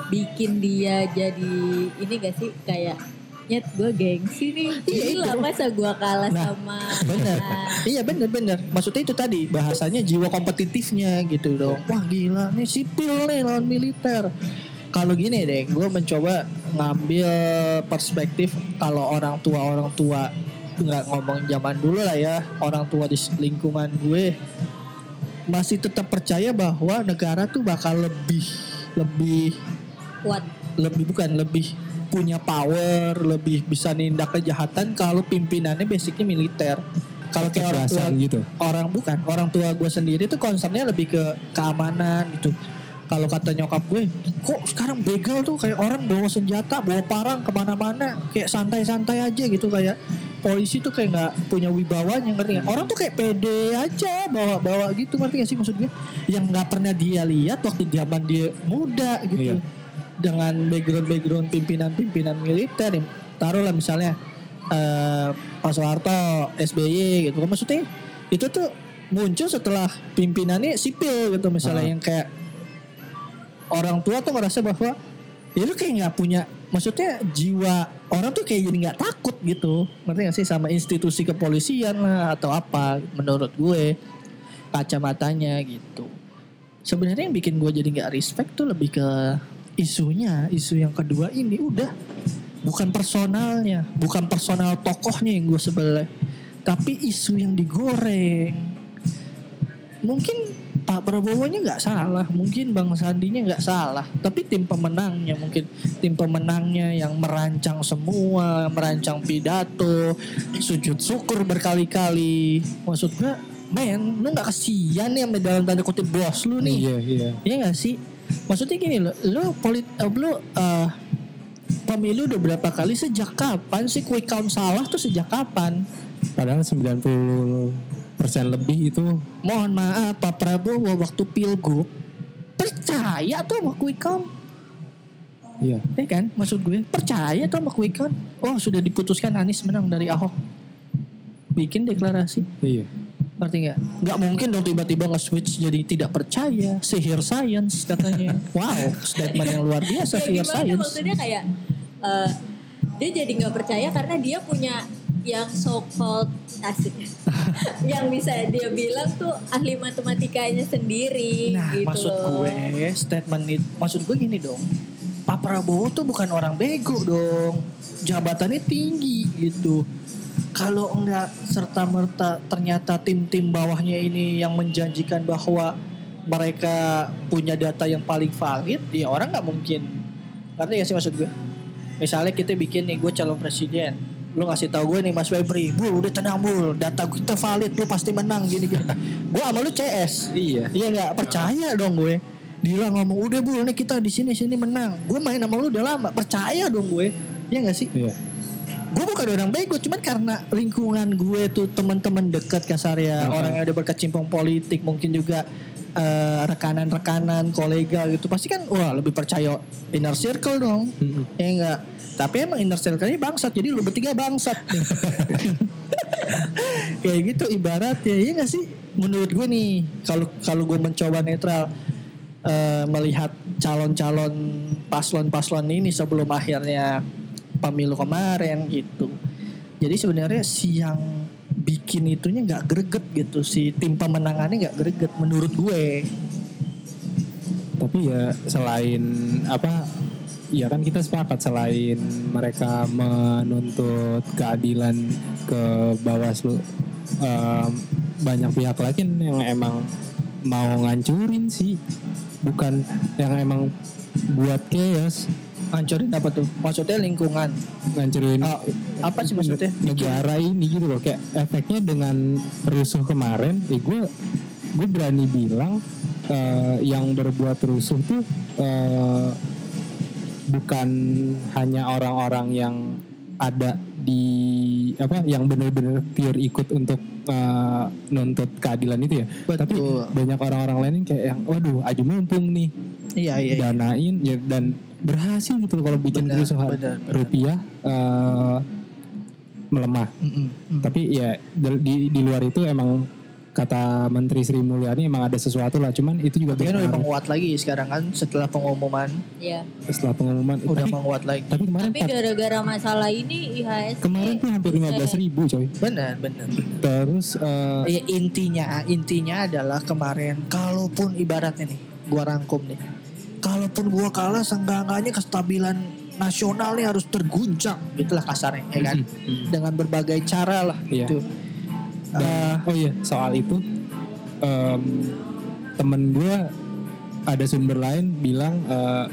bikin dia jadi ini gak sih kayak nyet gue gengsi nih Iya, gila masa gue kalah Nah, sama Bener, Nah, iya bener bener. Maksudnya itu tadi bahasanya jiwa kompetitifnya gitu dong. Wah gila nih sipil nih lawan militer. Kalau gini deh, gue mencoba ngambil perspektif kalau orang tua orang tua nggak ngomong zaman dulu lah ya orang tua di lingkungan gue masih tetap percaya bahwa negara tuh bakal lebih lebih kuat lebih bukan lebih punya power, lebih bisa nindak kejahatan kalau pimpinannya basicnya militer. Kalau kayak orang tua gitu. orang bukan orang tua gue sendiri tuh concernnya lebih ke keamanan gitu. Kalau kata nyokap gue, kok sekarang begal tuh kayak orang bawa senjata, bawa parang ke mana-mana, kayak santai-santai aja gitu kayak polisi tuh kayak nggak punya wibawanya ngerti nggak? Orang tuh kayak pede aja bawa-bawa gitu ngerti gak sih maksud gue? Yang nggak pernah dia lihat waktu zaman dia muda gitu Iya. dengan background-background pimpinan-pimpinan militer yang taruhlah misalnya eh Pak Soeharto, SBY gitu maksudnya itu tuh muncul setelah pimpinannya sipil gitu misalnya Ah. yang kayak orang tua tuh merasa bahwa ya lu kayak nggak punya maksudnya jiwa orang tuh kayak jadi nggak takut gitu. Ngerti gak sih? Sama institusi kepolisian lah atau apa menurut gue kacamatanya gitu. Sebenarnya yang bikin gue jadi nggak respect tuh lebih ke isunya. Isu yang kedua ini udah bukan personalnya bukan personal tokohnya yang gue sebelah tapi isu yang digoreng. Mungkin Pak Prabowo-nya nggak salah, mungkin Bang Sandinya nggak salah, tapi tim pemenangnya mungkin tim pemenangnya yang merancang semua, merancang pidato, sujud syukur berkali-kali. Maksud gue, men, lu nggak kesian nih sama dalam tanda kutip bos lu nih? Iya, iya. Iya gak sih? Maksudnya gini loh, lu polit, eh, lu eh, pemilu udah berapa kali sejak kapan sih quick count salah tuh sejak kapan? Padahal 90 persen lebih itu Mohon maaf Pak Prabowo waktu pilgub percaya tuh sama quick count, iya. ya kan? Maksud gue percaya tuh sama quick count. Oh sudah diputuskan Anies menang dari Ahok. Bikin deklarasi, Iya. ngerti nggak? Nggak mungkin dong tiba-tiba nge-switch jadi tidak percaya, sihir science katanya. Wow, statement yang luar biasa Ya, sihir gimana science. maksudnya kayak eh, dia jadi nggak percaya karena dia punya yang so called asik yang bisa dia bilang tuh ahli matematikanya sendiri Nah, gitu maksud loh. gue statement itu, maksud gue gini dong. Pak Prabowo tuh bukan orang bego dong. Jabatannya tinggi gitu. kalau enggak serta merta ternyata tim-tim bawahnya ini yang menjanjikan bahwa mereka punya data yang paling valid, ya orang nggak mungkin. Ngerti gak sih maksud gue? Misalnya kita bikin nih gue calon presiden, lu ngasih tahu gue nih Mas Febri, bul udah tenang bul, data kita valid, lu pasti menang gini gini. gue sama lu CS, Iya. Iya nggak percaya dong gue. Dia ngomong udah bu, ini kita di sini sini menang. Gue main sama lu udah lama, percaya dong gue. Iya nggak sih? Iya. Gue bukan orang bego, cuman karena lingkungan gue tuh teman-teman dekat kasarnya, Uh-huh. orang yang udah berkecimpung politik, mungkin juga eh, rekanan-rekanan, kolega gitu, pasti kan wah lebih percaya inner circle dong. Mm-mm. Ya enggak. Tapi emang inner circle-nya bangsat, jadi lu bertiga bangsat. Kayak gitu ibarat ya, iya gak sih? Menurut gue nih, kalau kalau gue mencoba netral eh, melihat calon-calon paslon-paslon ini sebelum akhirnya pemilu kemarin gitu. Jadi sebenarnya si yang bikin itunya nggak greget gitu, si tim pemenangannya nggak greget menurut gue. Tapi ya selain apa ya kan kita sepakat selain mereka menuntut keadilan ke Bawaslu em, banyak pihak lagi yang emang mau ngancurin sih bukan yang emang buat chaos Hancurin apa tuh? Maksudnya lingkungan. ngancurin Ah, apa sih maksudnya? negara ini gitu loh kayak efeknya dengan rusuh kemarin eh gue gue berani bilang eh, yang berbuat rusuh tuh eh, bukan hanya orang-orang yang ada di apa yang benar-benar pure ikut untuk eh, nuntut keadilan itu ya tapi Betul. banyak orang-orang lain yang kayak yang waduh aju mumpung nih Iya iya. iya. danain ya dan berhasil gitu loh kalau bikin Benar, kerusuhan benar, benar. rupiah eh, melemah Mm-mm, mm. tapi ya di di luar itu emang kata Menteri Sri Mulyani emang ada sesuatu lah cuman itu juga Tapi kan udah menguat lagi sekarang kan setelah pengumuman Iya. setelah pengumuman udah tapi, menguat lagi. tapi kemarin Tapi gara-gara masalah ini IHSG kemarin tuh hampir 15 ribu coy Benar benar. terus eh, Ya, intinya intinya adalah kemarin kalaupun ibaratnya nih gua rangkum nih. Kalaupun gua kalah seenggak-enggaknya kestabilan nasional nih harus terguncang gitulah kasarnya ya kan. Mm-mm. Dengan berbagai cara lah Iya. gitu. Dan- oh iya soal itu em, temen gue ada sumber lain bilang eh,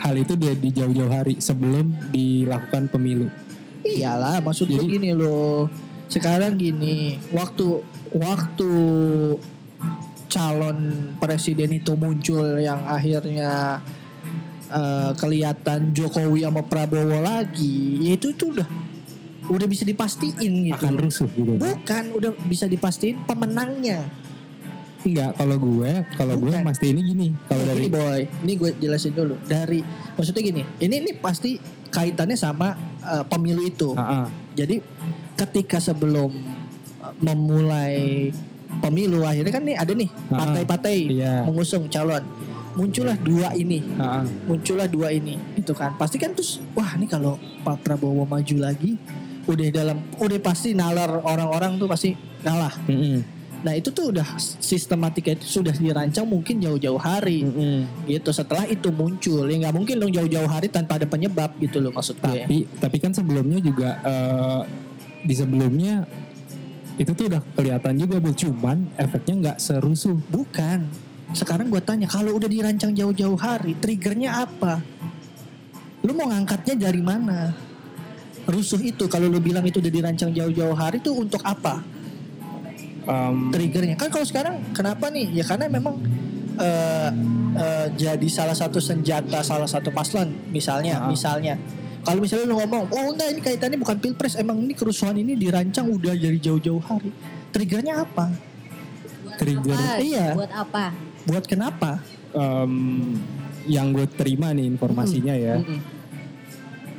hal itu dia di jauh-jauh hari sebelum dilakukan pemilu. Iyalah maksud gue Jadi- gini loh. Sekarang gini, waktu waktu calon presiden itu muncul yang akhirnya eh, kelihatan Jokowi sama Prabowo lagi, ya itu itu udah udah bisa dipastiin gitu. Akan rusuh gitu. Bukan, udah bisa dipastiin pemenangnya. Enggak, kalau gue, kalau gue pasti ini gini. Kalau dari Ini boy, ini gue jelasin dulu. Dari maksudnya gini, ini ini pasti kaitannya sama eh, pemilu itu. Ah, ah. Jadi ketika sebelum uh, memulai pemilu akhirnya kan nih ada nih partai-partai iya. mengusung calon. Muncullah dua ini, Ah, ah. muncullah dua ini, itu kan. Pasti kan terus wah ini kalau Pak Prabowo maju lagi udah dalam udah pasti nalar orang-orang tuh pasti kalah. Mm-mm. Nah, itu tuh udah sistematika itu sudah dirancang mungkin jauh-jauh hari Mm-mm. gitu. Setelah itu muncul, ya nggak mungkin dong jauh-jauh hari tanpa ada penyebab gitu loh maksud gue. Tapi tapi kan sebelumnya juga eh, di sebelumnya itu tuh udah kelihatan juga Bu cuman efeknya nggak serusuh. Bukan. Sekarang gue tanya, kalau udah dirancang jauh-jauh hari, triggernya apa? Lu mau ngangkatnya dari mana? Rusuh itu, kalau lu bilang itu udah dirancang jauh-jauh hari itu untuk apa? Em, Triggernya. Kan kalau sekarang kenapa nih? Ya karena memang eh, eh, jadi salah satu senjata salah satu paslon, misalnya, Ah. misalnya. Kalau misalnya lu ngomong, oh enggak ini kaitannya bukan pilpres, emang ini kerusuhan ini dirancang udah dari jauh-jauh hari. Triggernya apa? trigger Apa? Iya. Buat apa? Buat kenapa? em, yang gue terima nih informasinya ya. Mm-mm.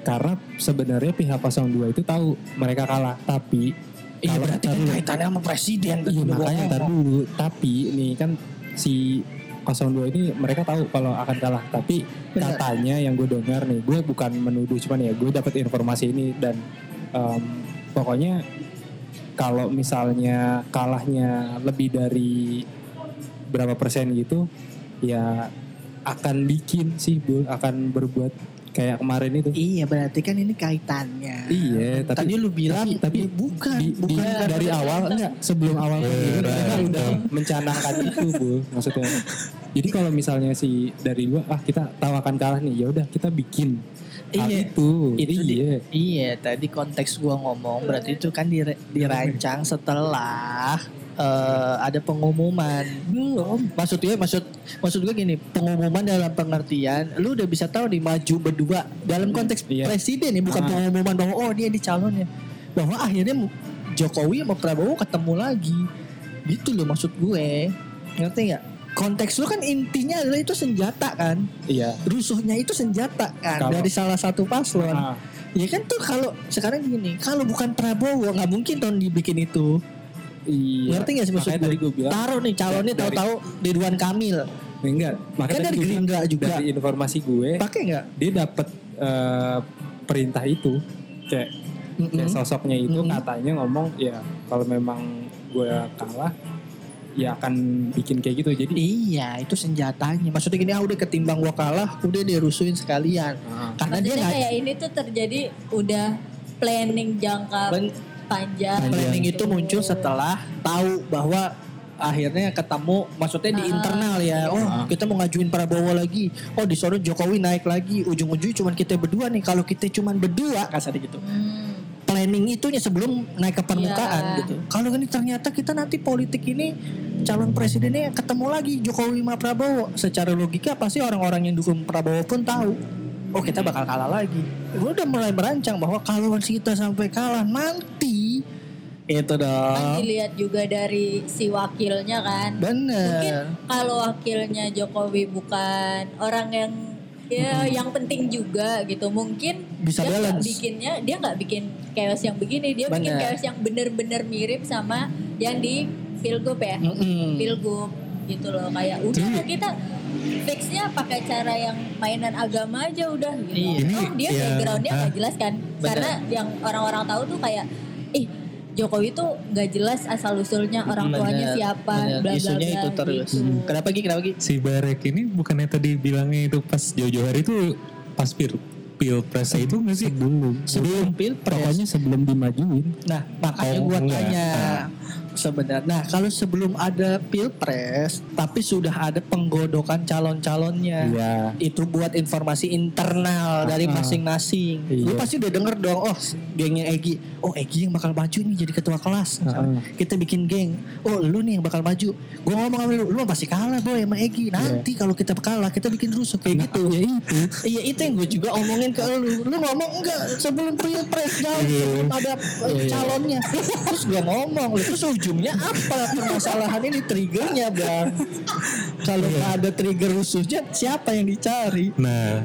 Karena sebenarnya pihak 02 itu tahu mereka kalah, tapi Iya kalau- berarti kan kaitannya sama presiden. Iya makanya ntar dulu. Tapi nih kan si 02 ini mereka tahu kalau akan kalah. Tapi Benar. katanya yang gue dengar nih, gue bukan menuduh cuman ya gue dapat informasi ini dan em, pokoknya kalau misalnya kalahnya lebih dari berapa persen gitu, ya akan bikin sih, Bu, akan berbuat kayak kemarin itu. Iya berarti kan ini kaitannya. Iya, tapi Tadi lu bilang tapi, tapi bukan, di, bukan di- dari awal enggak sebelum awal pemilu mereka Berantem. udah mencanangkan itu bu maksudnya jadi kalau misalnya si dari gua ah kita tahu akan kalah nih ya udah kita bikin hal Iya. itu itu di- iya iya tadi konteks gua ngomong berarti itu kan dire- dirancang setelah eh, ada pengumuman. Belum. Maksud gue maksud maksud gue gini pengumuman dalam pengertian lu udah bisa tahu nih maju berdua dalam konteks Iya. presiden nih bukan Ah. pengumuman bahwa oh dia di calonnya bahwa akhirnya Jokowi sama Prabowo ketemu lagi. Gitu loh maksud gue. Ngerti nggak? Konteks lu kan intinya adalah itu senjata kan? Iya. Rusuhnya itu senjata kan Kalau- dari salah satu paslon. Ah, Ya kan tuh kalau sekarang gini, kalau bukan Prabowo nggak mungkin tahun dibikin itu. Iya Ngerti nggak sih maksud gue? tadi gue bilang Taruh nih calonnya tahu-tahu Ridwan Kamil. enggak makanya Kan dari gue Gerindra juga. dari informasi gue Pakai nggak? dia dapat eh, perintah itu kayak Mm-mm. kayak sosoknya itu Mm-mm. katanya ngomong ya kalau memang gue kalah ya akan bikin kayak gitu jadi Iya, itu senjatanya. Maksudnya gini, ah udah ketimbang gua kalah, udah dia rusuhin sekalian. ah, Karena dia Maksudnya nggak kayak ini tuh terjadi udah planning jangka Ben- panjang. planning itu muncul setelah tahu bahwa akhirnya ketemu maksudnya di Ah. internal ya oh Ah. kita mau ngajuin Prabowo lagi oh di sono Jokowi naik lagi ujung-ujungnya cuman kita berdua nih kalau kita cuman berdua kasarnya gitu Hmm. planning itunya sebelum naik ke permukaan Iya. gitu. Kalau ini ternyata kita nanti politik ini calon presidennya ketemu lagi Jokowi sama Prabowo. Secara logika pasti orang-orang yang dukung Prabowo pun tahu. Oh kita bakal kalah lagi. Gue udah mulai merancang bahwa kalau kita sampai kalah nanti itu Kan dong. dilihat juga dari si wakilnya kan. Mungkin Bener. kalau wakilnya Jokowi bukan orang yang ya yang penting juga gitu mungkin Bisa dia nggak balance. bikinnya dia nggak bikin chaos yang begini dia bikin Bener. chaos yang bener-bener mirip sama yang di pilgub ya Mm-mm. pilgub gitu loh kayak udah lah kita fixnya pakai cara yang mainan agama aja udah gitu. Iya. Ini Oh, dia ya, backgroundnya ah. nggak jelas kan karena yang orang-orang tahu tuh kayak ih Jokowi tuh nggak jelas asal usulnya orang tuanya Bener, siapa bener. bla bla Isunya bla itu terus. gitu. Kenapa Gi? Kenapa Gi? si Barek ini bukannya tadi bilangnya itu pas jauh-jauh hari itu pas pil pilpres itu nggak sih sebelum Sebelum pilpres. pokoknya sebelum dimajuin Nah, makanya Oh, gua enggak. tanya sebenarnya. Nah, kalau sebelum ada pilpres, tapi sudah ada penggodokan calon-calonnya. Iya. Itu buat informasi internal dari Ah. masing-masing. Lu Iya. pasti udah denger dong, oh gengnya Egi. Oh Egi yang bakal maju nih jadi ketua kelas. misalnya. Ah. Kita bikin geng. Oh lu nih yang bakal maju. Gua ngomong sama lu, lu pasti kalah boy sama Egi. Nanti kalau kita kalah, kita bikin rusuh kayak gitu. ya itu Iya itu yang gue juga omongin ke lu. Lu ngomong enggak sebelum pilpres jauh sebelum ada eh, calonnya. Terus gue ngomong, terus ujungnya apa permasalahan ini triggernya bang? Kalau nggak ada trigger rusuhnya, siapa yang dicari? nah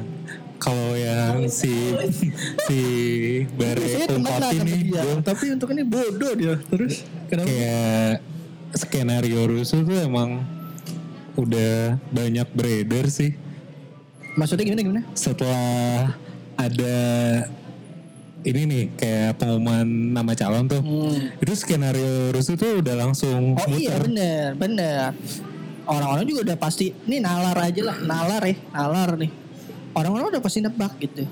kalau yang si si dia, gua tapi untuk ini bodoh dia. Terus kenapa? kayak skenario rusuh tuh emang udah banyak beredar sih Maksudnya gimana gimana? setelah ada ini nih kayak pengumuman nama calon tuh itu skenario rusuh tuh udah langsung Oh iya muter. bener bener. Orang-orang juga udah pasti ini nalar aja lah, nalar ya, nalar nih. Orang-orang udah pasti nebak gitu.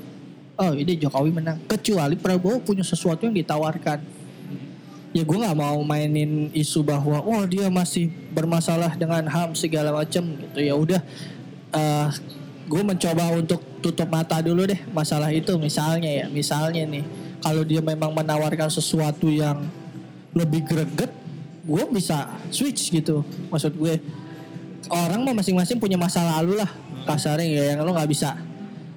Oh ini Jokowi menang. Kecuali Prabowo punya sesuatu yang ditawarkan. Ya gue nggak mau mainin isu bahwa oh dia masih bermasalah dengan ham segala macam gitu. Ya udah, eh gue mencoba untuk tutup mata dulu deh masalah itu. Misalnya ya, misalnya nih, kalau dia memang menawarkan sesuatu yang lebih greget, gue bisa switch gitu. Maksud gue orang mah masing-masing punya masa lalu lah kasarnya ya yang lo nggak bisa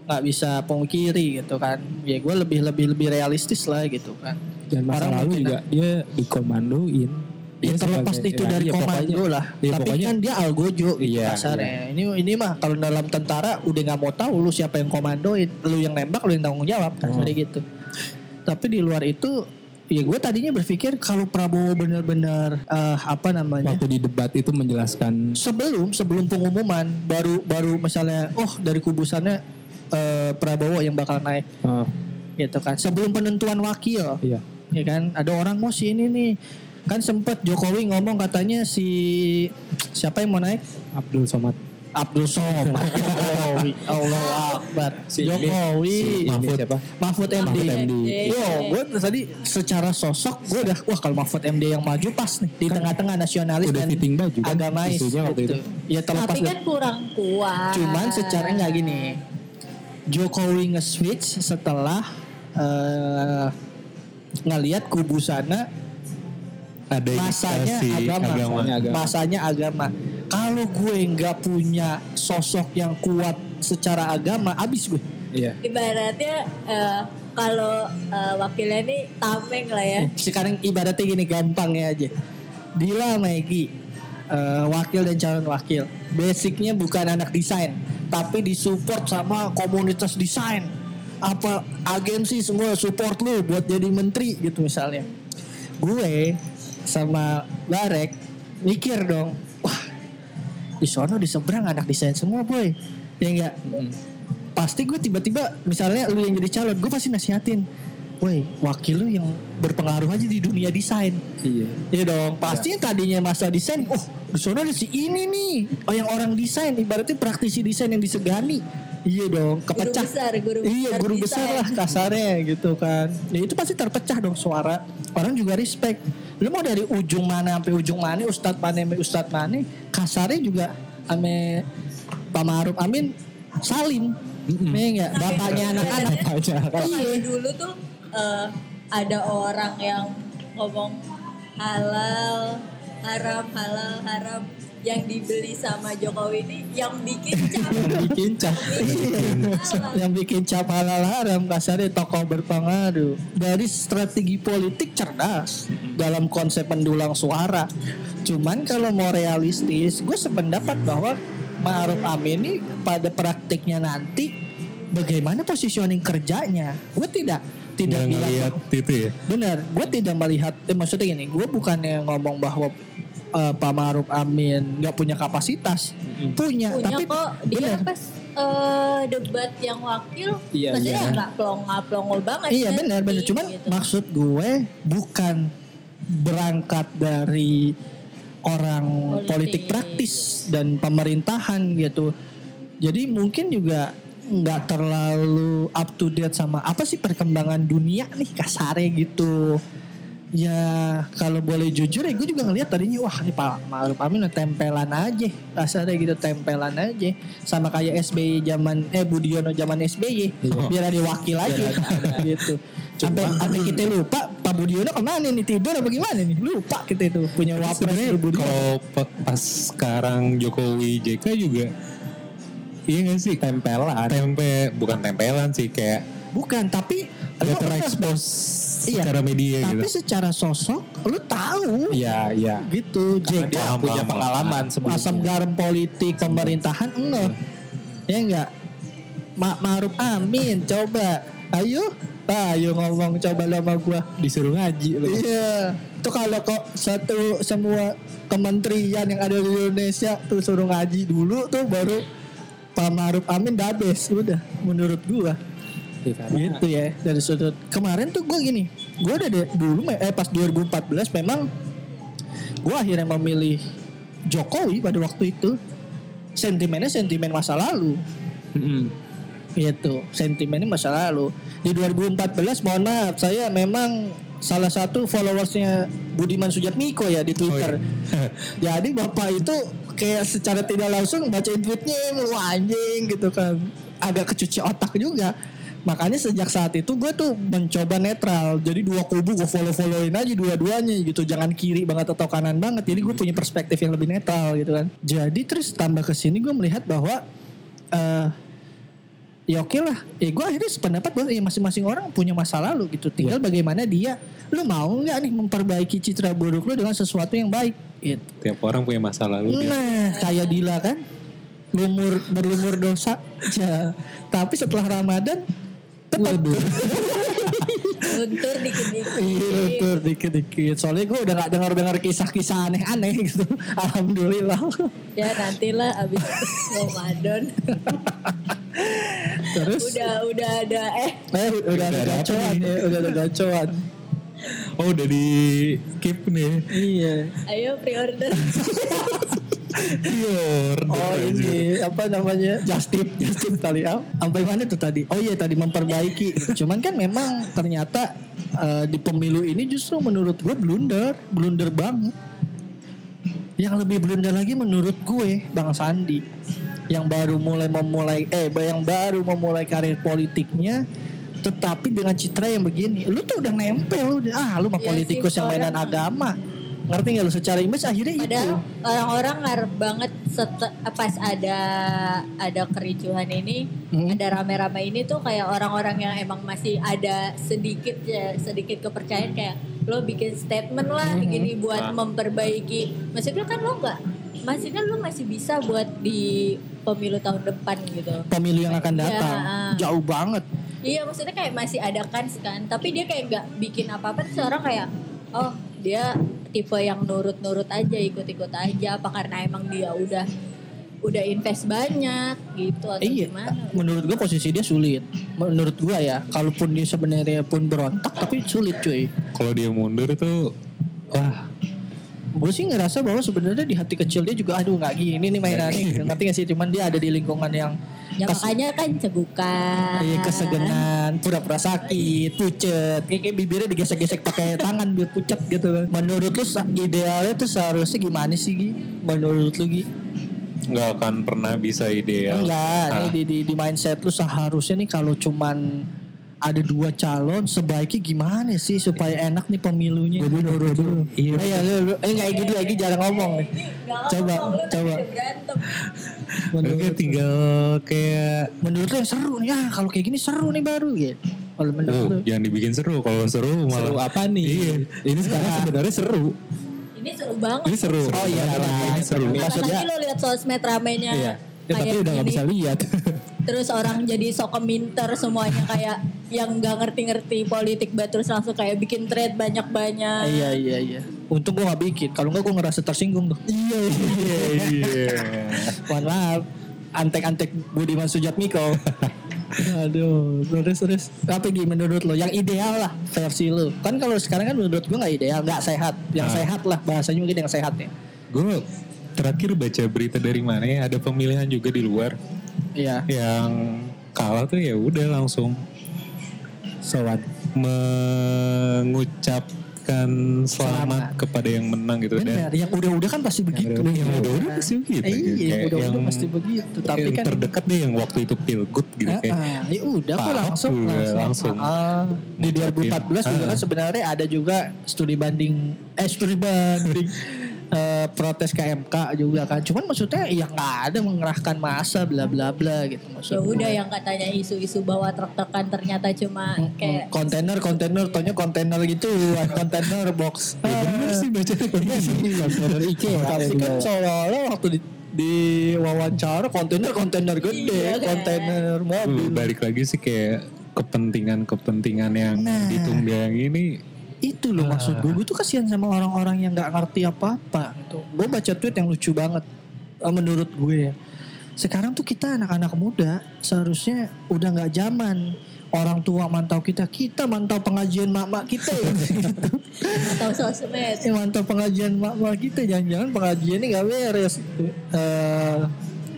nggak bisa pungkiri gitu kan ya gue lebih lebih lebih realistis lah gitu kan dan masa Orang lalu juga dia dikomandoin Ya terlepas itu ya, dari iya, komando pokoknya- lah. iya, Tapi pokoknya kan dia algojo gitu Iya, kasarnya. Ini ini mah kalau dalam tentara udah nggak mau tahu lu siapa yang komandoin, lu yang nembak, lu yang tanggung jawab kasarnya Hmm. gitu. Tapi di luar itu ya gue tadinya berpikir kalau Prabowo benar-benar eh, apa namanya waktu di debat itu menjelaskan sebelum sebelum pengumuman baru baru misalnya oh dari kubusannya eh, Prabowo yang bakal naik eh, gitu kan sebelum penentuan wakil iya ya kan ada orang mau si ini nih kan sempet Jokowi ngomong katanya si siapa yang mau naik Abdul Somad Abdul Somad Jokowi Allah Akbar Si- Jokowi si- ini siapa? Mahfud MD, Mahfud MD. Yo, gue tadi secara sosok gue udah wah kalau Mahfud MD yang maju pas nih di tengah-tengah nasionalis udah dan fitting baju kan agamais isunya waktu gitu. itu. Ya terlepas Tapi kan kurang kuat. Cuman secara nggak gini. Jokowi nge-switch setelah eh, ngelihat kubu sana Ada masanya agama, agama. Masanya agama. masanya agama. Kalau gue nggak punya sosok yang kuat secara agama, abis gue. iya Ibaratnya eh, kalau eh, wakilnya nih tameng lah ya. Sekarang ibaratnya gini gampang ya aja. Dila Megi eh, wakil dan calon wakil. Basicnya bukan anak desain, tapi disupport sama komunitas desain. Apa agensi semua support lu buat jadi menteri gitu misalnya. Gue sama Barek mikir dong, wah di sono di seberang anak desain semua boy. Ya enggak? Pasti gue tiba-tiba misalnya lu yang jadi calon, gue pasti nasihatin. Woi, wakil lu yang berpengaruh aja di dunia desain. iya Iya dong, pasti yang tadinya masa desain, oh di sana ada si ini nih, oh yang orang desain, ibaratnya praktisi desain yang disegani. Iya dong, kepecah. besar, guru iya, besar guru besar desain. lah kasarnya gitu kan. Ya itu pasti terpecah dong suara. Orang juga respect. Lu mau dari ujung mana sampai ujung mana, Ustadz mana sampai Ustadz mana, kasarnya juga ame Pak Maruf Amin salim. Iya enggak? Bapaknya anak-anak. Kalau dulu tuh eh, ada orang yang ngomong halal, haram, halal, haram yang dibeli sama Jokowi ini yang bikin capek. bikin cap yang bikin cap halal haram kasarnya tokoh berpengaruh dari strategi politik cerdas dalam konsep mendulang suara cuman kalau mau realistis gue sependapat bahwa Ma'ruf Amin ini pada praktiknya nanti bagaimana positioning kerjanya gue tidak tidak ngeliat itu ya. Benar, gue tidak melihat. Eh, maksudnya gini, gue bukannya ngomong bahwa eh, Pak Maruf Amin nggak punya kapasitas, punya, Punya tapi kok dia benar. pas eh, debat yang wakil, Iya, maksudnya iya. nggak plong banget. Iya kan, benar, benar. Di- Cuman gitu. maksud gue bukan berangkat dari orang politik, Politik. praktis dan pemerintahan gitu. Jadi mungkin juga nggak terlalu up to date sama apa sih perkembangan dunia nih kasarnya gitu. Ya kalau boleh jujur ya gue juga ngeliat tadinya wah ini Pak Ma'ruf Amin tempelan aja. Kasarnya gitu tempelan aja. Sama kayak SBY zaman eh Budiono zaman SBY biar ada wakil aja. Gitu. Sampai sampai kita lupa Pak Budiono ke mana nih? Tidur apa gimana nih? Lupa kita itu punya wapres kalau pa- pas sekarang Jokowi JK juga iya gak sih? Tempelan. Tempe bukan tempelan sih kayak bukan tapi lo- terekspos Iya, secara media tapi gitu. secara sosok lu tahu. Iya iya. Gitu Karena JK dia Paham, punya pengalaman sebelumnya. Asam garam politik pemerintahan enggak. Ya enggak. Mak Maruf Amin coba. Ayo ayo ngomong coba lu sama gua. Disuruh ngaji loh iya. Tuh kalau kok satu semua kementerian yang ada di Indonesia tuh suruh ngaji dulu tuh baru Pak Maruf Amin dabes udah menurut gua Iya, karena gitu ya dari sudut kemarin tuh gue gini gue de- dulu eh pas 2014 memang gue akhirnya memilih Jokowi pada waktu itu. Sentimennya sentimen masa lalu. Mm-mm. gitu sentimennya masa lalu. Di 2014 mohon maaf saya memang salah satu followersnya Budiman Sujatmiko ya di Twitter. Jadi bapak itu kayak secara tidak langsung bacain tweetnya wah anjing gitu kan. Agak kecuci otak juga makanya sejak saat itu gue tuh mencoba netral. Jadi dua kubu gue follow followin aja dua-duanya gitu. Jangan kiri banget atau kanan banget. Jadi gue punya perspektif yang lebih netral gitu kan. Jadi terus tambah ke sini gue melihat bahwa eh ya oke lah. Ya gue akhirnya sependapat bahwa ya masing-masing orang punya masa lalu gitu. Tinggal bagaimana dia lu mau nggak nih memperbaiki citra buruk lu dengan sesuatu yang baik? Gitu. Tiap orang punya masa lalu dia. nah kayak Dila kan. Lumur berlumur dosa. Ya. tapi setelah Ramadan tetap luntur dikit-dikit. Iya dikit-dikit. Soalnya gue udah gak dengar-dengar kisah-kisah aneh-aneh gitu. Alhamdulillah. Ya nantilah abis Ramadan. Terus? Udah udah ada eh. Eh, udah ada Udah ada gacoan ya Udah ada gacoan Oh udah di keep nih. Iya. Ayo pre-order. Iya, order Oh ini apa namanya? Just tip just tip tadi ah, sampai mana tuh tadi? Oh iya tadi memperbaiki. Cuman kan memang ternyata eh, di pemilu ini justru menurut gue blunder blunder banget. Yang lebih blunder lagi menurut gue bang Sandi. Yang baru mulai memulai eh yang baru memulai karir politiknya tetapi dengan citra yang begini. Lu tuh udah nempel udah ah lu mah Iya politikus sih, yang mainan orang- agama ngerti nggak lu secara image akhirnya itu Padahal orang-orang ngarep banget set- pas ada ada kericuhan ini, Hmm. ada rame-rame ini tuh kayak orang-orang yang emang masih ada sedikit ya sedikit kepercayaan kayak lo bikin statement lah Hmm. gini buat memperbaiki. Maksudnya kan lo nggak, maksudnya lo masih bisa buat di pemilu tahun depan gitu. pemilu yang akan datang Ya. jauh banget Iya maksudnya kayak masih ada kans kan Tapi dia kayak nggak bikin apa-apa Terus orang kayak Oh dia tipe yang nurut-nurut aja Ikut-ikut aja Apa karena emang dia udah Udah invest banyak gitu Atau Iya, gimana menurut gua posisi dia sulit. Menurut gua ya, kalaupun dia sebenarnya pun berontak, tapi sulit cuy. Kalau dia mundur tuh wah Gue sih ngerasa bahwa sebenarnya di hati kecil dia juga, aduh nggak gini nih mainannya. Ngerti gak sih? Cuman dia ada di lingkungan yang Ya kes- makanya kan cegukan iya, kesegenan, pura-pura sakit, pucet. Kayak, kayak bibirnya digesek-gesek pakai tangan biar pucet gitu kan. Menurut lu idealnya tuh seharusnya gimana sih Gi? Menurut lu Gi? nggak akan pernah bisa ideal. Enggak, Ah. di, di, di mindset lu seharusnya nih kalau cuman ada dua calon sebaiknya gimana sih supaya enak nih pemilunya menurut lu? Iya, iya lu, lu- eh nggak gitu lagi jarang ngomong nih. Coba, coba. Oke Menurut, tinggal kayak menurut lu yang seru nih, ah kalau kayak gini seru nih baru gitu. Kalau menurut Oh, lu, jangan dibikin seru. Kalau seru malah Seru apa nih? Iya. Ini sekarang sebenarnya seru. Ini seru banget Ini seru. Oh, iya, iya. ini seru. Maksudnya- lo lihat sosmed ramenya Iya. Ya, tapi kayak udah gak gini. bisa lihat. Terus orang jadi sok keminter semuanya kayak yang nggak ngerti-ngerti politik banget terus langsung kayak bikin thread banyak-banyak. iya iya iya. Untung gua nggak bikin. Kalau nggak gua ngerasa tersinggung tuh. Iya iya. Mohon maaf. Antek-antek Budiman Sujatmiko. Aduh, terus terus. Apa Gi menurut lo? Yang ideal lah versi lo. Kan kalau sekarang kan menurut gua nggak ideal, nggak sehat. Yang Ah. sehat lah bahasanya mungkin yang sehat ya. Gue terakhir baca berita dari mana ya? Ada pemilihan juga di luar Iya. yang kalah tuh ya udah langsung Sowan. mengucapkan selamat, Selamat. kepada yang menang gitu Benar, dan yang udah-udah kan pasti begitu. udah- yang udah-udah pasti begitu. Iya, yang udah-udah pasti begitu. Tapi yang kan terdekat deh yang waktu itu pilgub gitu Ah, kayak ah, ya udah kok langsung udah langsung. langsung. Ah, di 2014 juga Ah. kan sebenarnya ada juga studi banding eh studi banding eh, protes ke MK juga kan. Cuman maksudnya ya nggak ada mengerahkan masa bla bla bla gitu maksud Ya udah yang katanya isu-isu bawa truk-trukan ternyata cuma kayak kontainer kontainer tonya kontainer gitu kontainer box. Ya bener sih baca kontainer IKEA tapi kan seolah-olah waktu di, di wawancara kontainer kontainer gede Iya, kan? kontainer Uh, mobil. balik lagi sih kayak kepentingan-kepentingan yang Nah. ditunggang ini itu loh maksud gue gue tuh kasihan sama orang-orang yang nggak ngerti apa-apa. Gitu. Gue baca tweet yang lucu banget eh, menurut gue ya. Sekarang tuh kita anak-anak muda seharusnya udah nggak zaman orang tua mantau kita kita mantau pengajian mak-mak kita ya. Gitu. atau sosmed. Eh, mantau pengajian mak-mak kita jangan-jangan pengajian ini nggak beres. Gitu. Eh,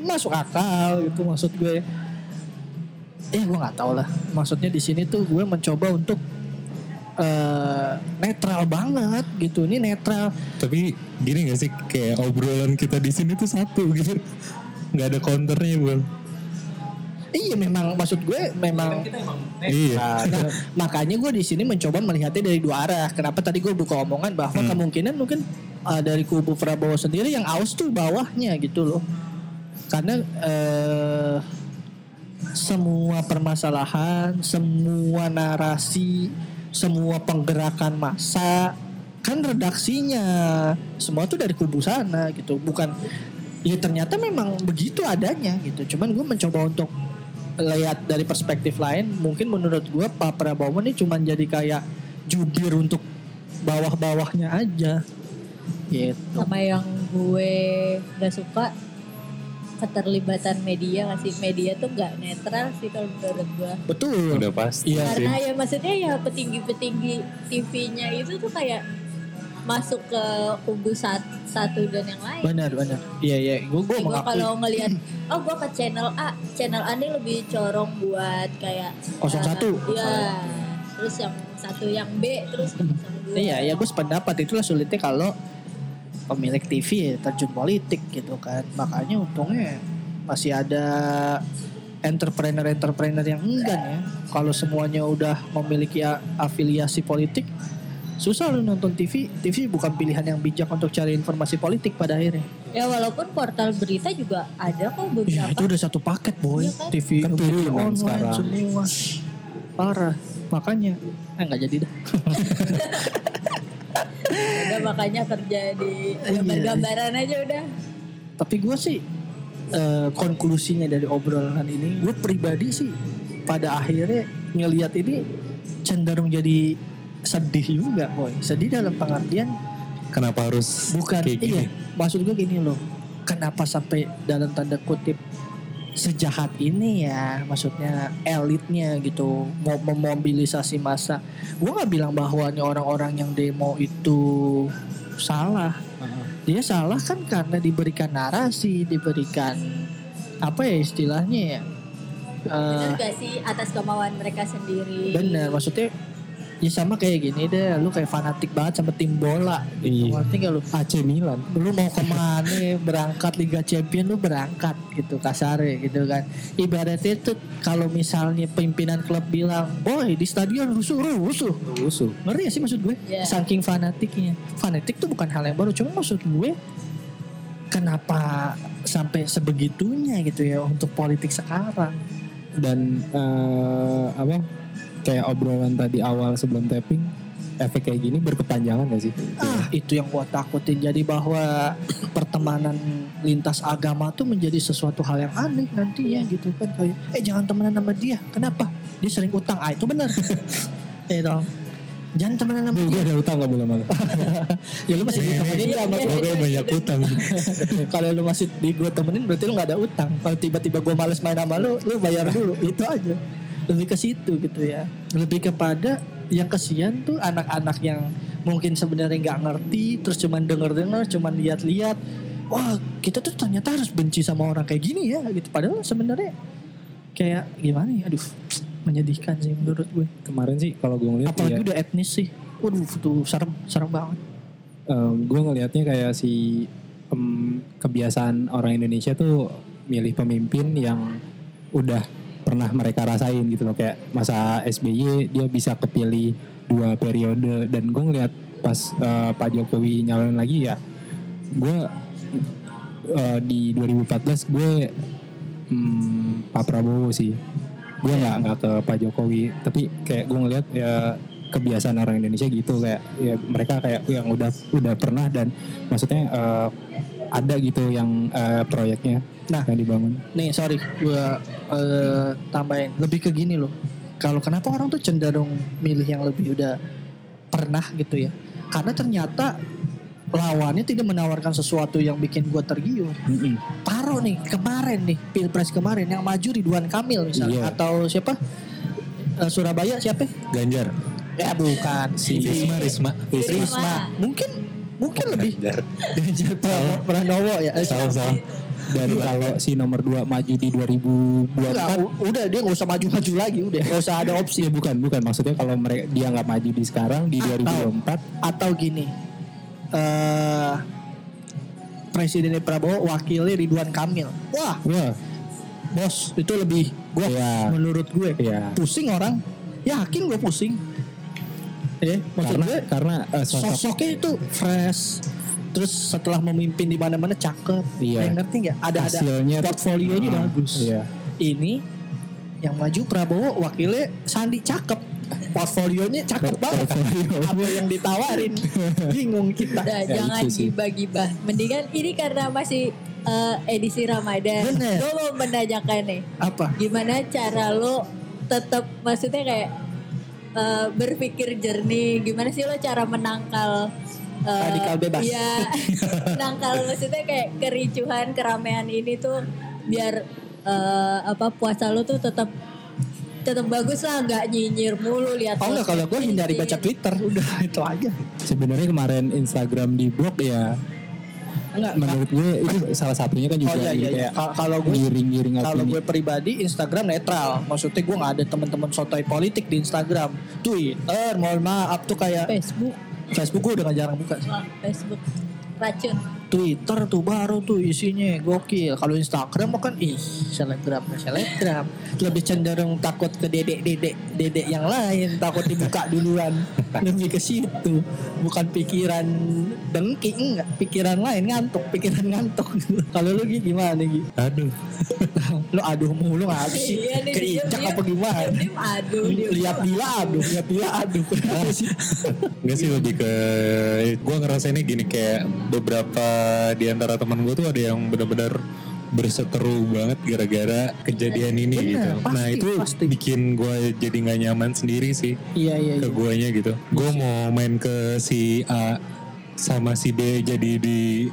masuk akal gitu maksud gue eh gue nggak tahu lah. Maksudnya di sini tuh gue mencoba untuk eh netral banget gitu. Ini netral. Tapi gini gak sih kayak obrolan kita di sini tuh satu gitu. Nggak ada counternya bang. Iya memang maksud gue memang iya. Nah, makanya gue di sini mencoba melihatnya dari dua arah. Kenapa tadi gue buka omongan bahwa kemungkinan mungkin uh, dari kubu Prabowo sendiri yang aus tuh bawahnya gitu loh. Karena eh, semua permasalahan, semua narasi, semua penggerakan massa kan redaksinya semua tuh dari kubu sana gitu. Bukan ya ternyata memang begitu adanya gitu. Cuman gue mencoba untuk lihat dari perspektif lain mungkin menurut gue Pak Prabowo ini cuma jadi kayak jubir untuk bawah-bawahnya aja gitu sama yang gue gak suka keterlibatan media nggak sih media tuh gak netral sih kalau menurut gue betul udah pasti Iya sih karena ya maksudnya ya petinggi-petinggi TV-nya itu tuh kayak masuk ke kubu sat- satu dan yang lain. Benar benar. Iya iya. Gue gue Kayak gue mengakui. kalau ngelihat oh gue ke channel A channel A ini lebih corong buat kayak 01. eh, Iya. Terus yang satu yang B terus yang dua. Iya ya gue sependapat itulah sulitnya kalau pemilik TV ya terjun politik gitu kan. Makanya untungnya masih ada entrepreneur-entrepreneur yang enggan ya. Kalau semuanya udah memiliki afiliasi politik, susah lu nonton TV. TV bukan pilihan yang bijak untuk cari informasi politik pada akhirnya. Ya walaupun portal berita juga ada kok Ya beberapa. itu udah satu paket boy. Iya kan? TV Kan turunan online sekarang. semua. Parah. Makanya eh nggak jadi dah. Udah makanya kerja di Iya. gambar-gambaran aja udah. Tapi gue sih eh, konklusinya dari obrolan ini, gue pribadi sih pada akhirnya ngelihat ini cenderung jadi sedih juga, boy. Sedih dalam pengertian Kenapa harus bukan kayak gini? iya. Maksud gue gini loh, kenapa sampai dalam tanda kutip sejahat ini ya maksudnya elitnya gitu mau memobilisasi massa. Gue nggak bilang bahwa orang-orang yang demo itu salah. Dia salah kan karena diberikan narasi diberikan apa ya istilahnya ya? Benar Eh, gak sih atas kemauan mereka sendiri? bener maksudnya ya sama kayak gini deh lu kayak fanatik banget sama tim bola Iya. ngerti gak lu AC Milan. lu mau ke mana berangkat Liga Champion lu berangkat gitu kasarnya gitu kan ibaratnya tuh kalau misalnya pimpinan klub bilang boy di stadion rusuh rusuh Rusuh. ngerti gak sih maksud gue Iya. saking fanatiknya fanatik tuh bukan hal yang baru cuma maksud gue kenapa sampai sebegitunya gitu ya untuk politik sekarang Dan eh, apa? Kayak obrolan tadi awal sebelum tapping, efek kayak gini berkepanjangan gak sih? ah itu yang gua takutin. Jadi bahwa pertemanan lintas agama tuh menjadi sesuatu hal yang aneh nantinya gitu kan. Kayak eh jangan temenan sama dia. Kenapa? Dia sering utang. Ah itu benar. Eh dong. Jangan temenan sama Gue dia. ada utang gak boleh malah. ya lu masih ditemenin Iya, sama iya, gua. Gue banyak utang. kalau lu masih di gue temenin berarti lu gak ada utang. Kalau tiba-tiba gue males main sama lu lu bayar dulu. Itu aja lebih ke situ gitu ya. Lebih kepada yang kesian tuh anak-anak yang mungkin sebenarnya nggak ngerti terus cuman denger-denger cuman lihat-lihat wah kita tuh ternyata harus benci sama orang kayak gini ya gitu. Padahal sebenarnya kayak gimana ya? Aduh menyedihkan sih menurut gue. Kemarin sih kalau gue ngeliat apalagi ya, udah etnis sih. Waduh tuh serem serem banget. Gue ngelihatnya kayak si em, kebiasaan orang Indonesia tuh milih pemimpin yang udah pernah mereka rasain gitu loh. Kayak masa SBY dia bisa kepilih dua periode. Dan gue ngeliat pas eh, Pak Jokowi nyalon lagi ya gue eh, di 2014 gue hmm, Pak Prabowo sih. Gue nggak nggak ke Pak Jokowi. Tapi kayak gue ngeliat ya kebiasaan orang Indonesia gitu. Kayak ya mereka kayak yang udah udah pernah dan maksudnya eh, ada gitu yang eh, proyeknya Nah. yang dibangun Nih sorry gue eh, tambahin lebih ke gini loh. Kalau kenapa orang tuh cenderung milih yang lebih udah pernah gitu ya? Karena ternyata lawannya tidak menawarkan sesuatu yang bikin gue tergiur. Mm-mm. Taruh nih kemarin nih pilpres kemarin yang maju Ridwan Kamil misalnya Iya. atau siapa Eh, Surabaya siapa? Ganjar. Ya bukan si Risma, Risma. Risma. Mungkin mungkin lebih Ganjar Pranowo- Pranowo ya. Eh, Salah, salah. Dan kalau si nomor 2 maju di 2024 Enggak, u- udah dia nggak usah maju-maju lagi, udah. Nggak usah ada opsi. ya bukan bukan. Maksudnya kalau mereka dia nggak maju di sekarang di Atau- 2024 atau gini eh Presiden Prabowo wakilnya Ridwan Kamil. Wah. Wah bos itu lebih gua Iya. menurut gue. Iya. pusing orang. Yakin gue pusing. Ya maksud karena gue karena eh, sosok sosoknya itu fresh terus setelah memimpin di mana-mana cakep Iya. Yang ngerti nggak ada ada Hasilnya portfolionya Ah, bagus iya. ini yang maju Prabowo wakilnya Sandi cakep portfolionya cakep banget apa yang ditawarin bingung kita Udah, Ya, jangan gibah-gibah. Mendingan ini karena masih eh, edisi Ramadan. Bener. Gue mau menanyakan nih, apa gimana cara lo tetap maksudnya kayak eh, berpikir jernih? Gimana sih lo cara menangkal eh, Radikal bebas. Iya, menangkal maksudnya kayak kericuhan, keramaian ini tuh biar eh, apa puasa lo tuh tetap tetap bagus lah nggak nyinyir mulu lihat Oh enggak kalau gue hindari baca Twitter udah itu aja. Sebenarnya kemarin Instagram di blog ya Enggak. menurut gue itu salah satunya kan juga Oh iya iya. iya. Kalau gue ngiring-ngiring kalau opini. gue pribadi Instagram netral. Maksudnya gue nggak ada teman-teman sotoy politik di Instagram. Twitter mohon maaf tuh kayak Facebook Facebook gue udah gak jarang buka. sih. Facebook racun Twitter tuh baru tuh isinya gokil. Kalau Instagram mah kan ih selebgram selebgram. Lebih cenderung takut ke dedek dedek dedek yang lain takut dibuka duluan. Lebih ke situ. Bukan pikiran dengki enggak, pikiran lain ngantuk, pikiran ngantuk. Kalau lu Gi, gimana Gi? Aduh. Lu aduh mulu nggak sih? Iya nih, Keinjak apa gimana? Diem, aduh. Lihat dia aduh, lihat dia aduh. Enggak sih lebih ke gue ngerasainnya gini kayak beberapa di antara teman gue tuh ada yang benar-benar berseteru banget gara-gara kejadian ini Bener, gitu. pasti, nah itu pasti. bikin gue jadi nggak nyaman sendiri sih Iya iya ke iya. guanya gitu. Gue mau main ke si A sama si B jadi di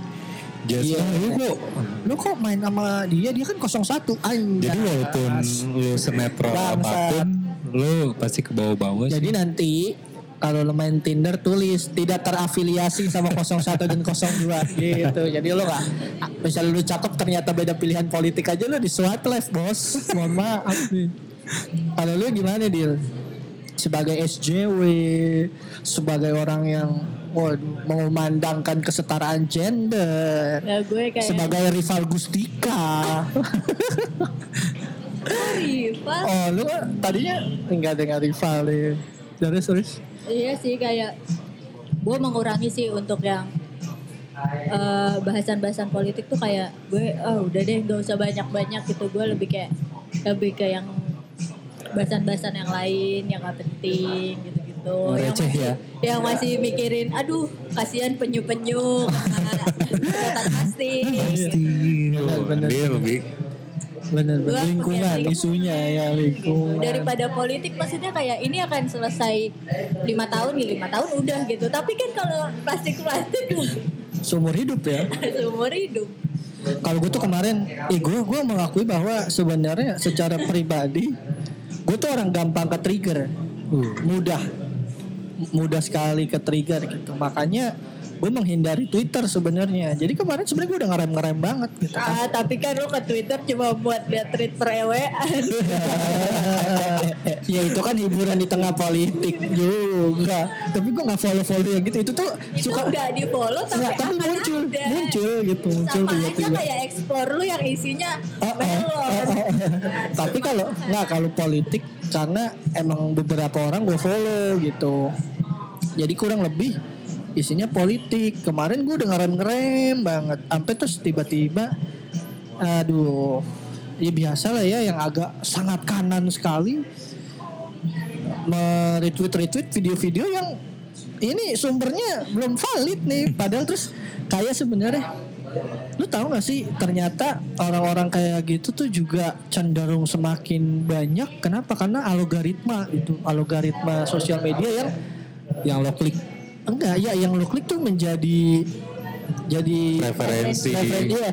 jazz. Iya, Ah, lu kok lu kok main sama dia? Dia kan 01 anjay. Jadi walaupun lu Bangsat. apa pun, lu pasti ke bawah-bawah sih. Jadi nanti kalau lu main Tinder tulis tidak terafiliasi sama 01 dan 02 gitu. Jadi lu gak misalnya lu cakep ternyata beda pilihan politik aja lu di swipe left bos. Mohon maaf nih. Kalau lu gimana Dil? Sebagai SJW, sebagai orang yang waduh, mengumandangkan kesetaraan gender, ya gue kayak sebagai rival Gustika. rival Oh, lu tadinya enggak dengan rival ya. Terus terus. Iya sih kayak gue mengurangi sih untuk yang eh, bahasan-bahasan politik tuh kayak gue oh udah deh gak usah banyak-banyak gitu. Gue lebih kayak lebih ke yang bahasan-bahasan yang lain yang gak penting gitu-gitu. Yang Receh masih, ya? yang masih mikirin aduh kasihan penyu-penyu sedotan plastik Tuh, bener. dia lebih Gua lingkungan isunya ya lingkungan. daripada politik maksudnya kayak ini akan selesai lima tahun nih lima tahun udah gitu. Tapi kan kalau plastik plastik. Seumur hidup ya. seumur hidup. Kalau gue tuh kemarin, eh gue gue mengakui bahwa sebenarnya secara pribadi gue tuh orang gampang ke trigger, Uh, mudah, mudah sekali ke trigger gitu. Makanya gue menghindari Twitter sebenarnya. Jadi kemarin sebenarnya gue udah ngerem ngerem banget gitu kan. ah tapi kan lu ke Twitter cuma buat lihat tweet per ewean ya itu kan hiburan di tengah politik juga. Tapi gue nggak follow follow yang gitu. Itu tuh itu suka nggak di follow tapi, Nggak, tapi muncul, ada. muncul gitu, muncul sama aja tiba-tiba. kayak explore lu yang isinya Oh, oh, melon oh, oh, oh. Tapi kalau nggak kalau politik karena emang beberapa orang gue follow gitu. Jadi kurang lebih isinya politik. Kemarin gue udah ngerem-ngerem banget. Sampai terus tiba-tiba aduh ya biasa lah ya yang agak sangat kanan sekali retweet retweet video-video yang ini sumbernya belum valid nih padahal terus kayak sebenarnya lu tahu gak sih ternyata orang-orang kayak gitu tuh juga cenderung semakin banyak kenapa karena algoritma itu algoritma sosial media yang yang lo klik enggak ya yang lu klik tuh menjadi jadi Preferensi. Referen- iya.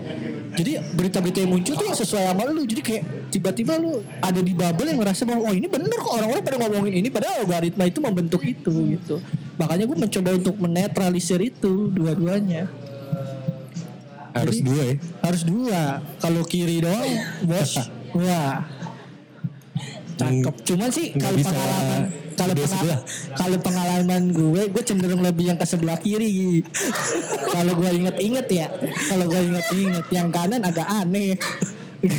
Jadi berita-berita yang muncul tuh yang sesuai sama lu. Jadi kayak tiba-tiba lu ada di bubble yang ngerasa bahwa oh ini bener kok orang-orang pada ngomongin ini padahal algoritma itu membentuk itu gitu. Makanya gue mencoba untuk menetralisir itu dua-duanya. harus Jadi- dua ya. Harus dua. Kalau kiri doang, bos, wah. Cakep. Cuman sih kalau pengalaman kalau pengal- kalau pengalaman gue, gue cenderung lebih yang ke sebelah kiri. kalau gue inget-inget ya, kalau gue inget-inget yang kanan agak aneh.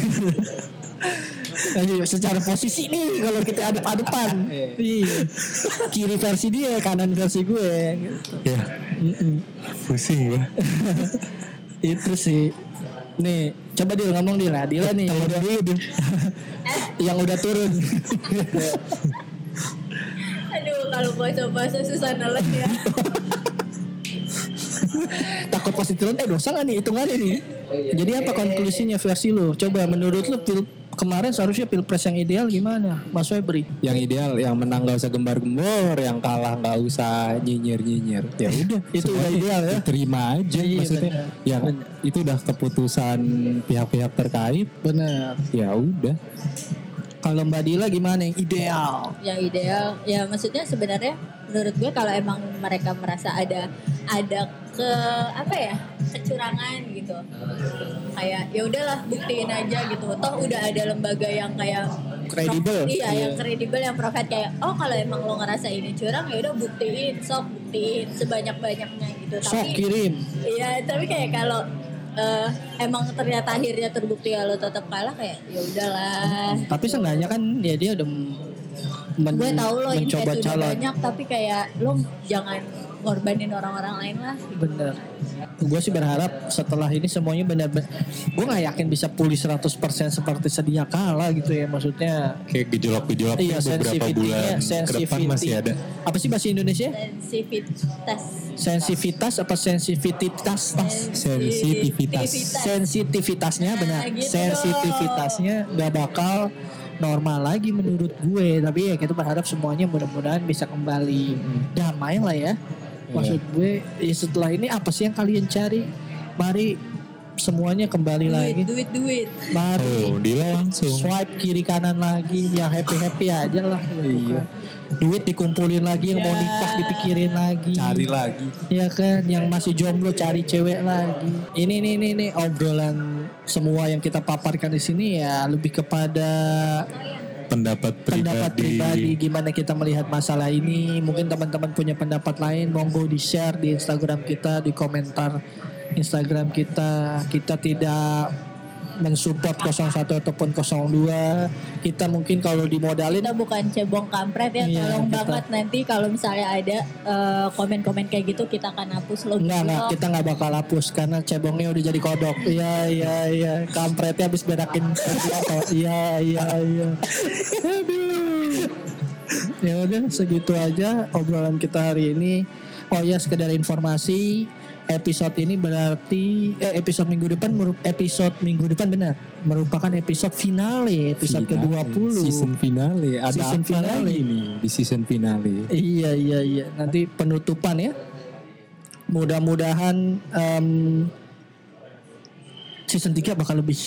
Jadi secara posisi nih kalau kita adep-adepan, iya. kiri versi dia, kanan versi gue. Gitu. Ya, pusing gua. itu sih nih coba dia ngomong dia lah dia nih yang udah yang udah turun kalau puasa-puasa susah nelen ya. Takut pasti turun eh dosa gak nih hitungannya nih? Jadi apa konklusinya versi lo coba menurut lo pil kemarin seharusnya pilpres yang ideal gimana? Mas Febri. Yang ideal yang menang gak usah gembar-gembor yang kalah nggak usah nyinyir-nyinyir. Ya udah Itu udah ideal ya? terima aja Iya, maksudnya. benar. yang itu udah keputusan pihak-pihak terkait. Benar. Ya udah Kalau Mbak Dila gimana yang ideal? yang ideal ya maksudnya sebenarnya menurut gue kalau emang mereka merasa ada ada ke apa ya kecurangan gitu kayak ya udahlah buktiin aja gitu toh udah ada lembaga yang kayak Kredibel. iya Iya. yang kredibel yang profit kayak oh kalau emang lo ngerasa ini curang ya udah buktiin sok buktiin sebanyak banyaknya gitu Sok tapi kirim. Iya, tapi kayak kalau eh, emang ternyata akhirnya terbukti kalau tetap kalah kayak ya udahlah. Tapi seenggaknya kan ya dia udah men- gue tahu lo mencoba invest udah calon. banyak tapi kayak lo jangan ngorbanin orang-orang lain lah. Bener. Gue sih berharap setelah ini semuanya benar-benar. Gue nggak yakin bisa pulih 100% seperti sedia kala gitu ya. Maksudnya Kayak gejolak-gejolak iya beberapa bulan ke depan masih ada. Apa sih bahasa Indonesia? Sensitivitas. Sensitivitas apa sensitivitas? Sensitivitas. Sensitivitasnya benar. Nah, gitu Sensitivitasnya nggak bakal normal lagi menurut gue. Tapi ya kita berharap semuanya mudah-mudahan bisa kembali damai lah ya. Maksud gue ya setelah ini apa sih yang kalian cari? Mari semuanya kembali Duit, lagi. duit, duit. Mari Oh, Dila langsung. swipe kiri kanan lagi yang happy happy aja lah iya. duit dikumpulin lagi yang mau Ya. nikah dipikirin lagi Cari lagi. ya kan yang masih jomblo cari cewek lagi ini nih ini nih obrolan semua yang kita paparkan di sini ya lebih kepada Pendapat pribadi. pendapat pribadi gimana kita melihat masalah ini mungkin teman-teman punya pendapat lain monggo di share di Instagram kita di komentar Instagram kita kita tidak mensupport 01 ataupun 02 kita mungkin kalau dimodalin Kita bukan cebong kampret ya, Iya, tolong kita- banget nanti kalau misalnya ada eh, komen-komen kayak gitu kita akan hapus lo Enggak, enggak, kita nggak bakal hapus karena cebongnya udah jadi kodok. Iya, iya, iya. Kampretnya habis berakin? Iya, iya, iya. Aduh. Ya udah segitu aja obrolan kita hari ini. Oh ya sekedar informasi episode ini berarti eh, episode minggu depan episode minggu depan benar merupakan episode finale episode ke-20 Season finale. Ada Season apa finale. lagi nih di season finale? Iya iya iya. Nanti penutupan ya. Mudah-mudahan em, season 3 bakal lebih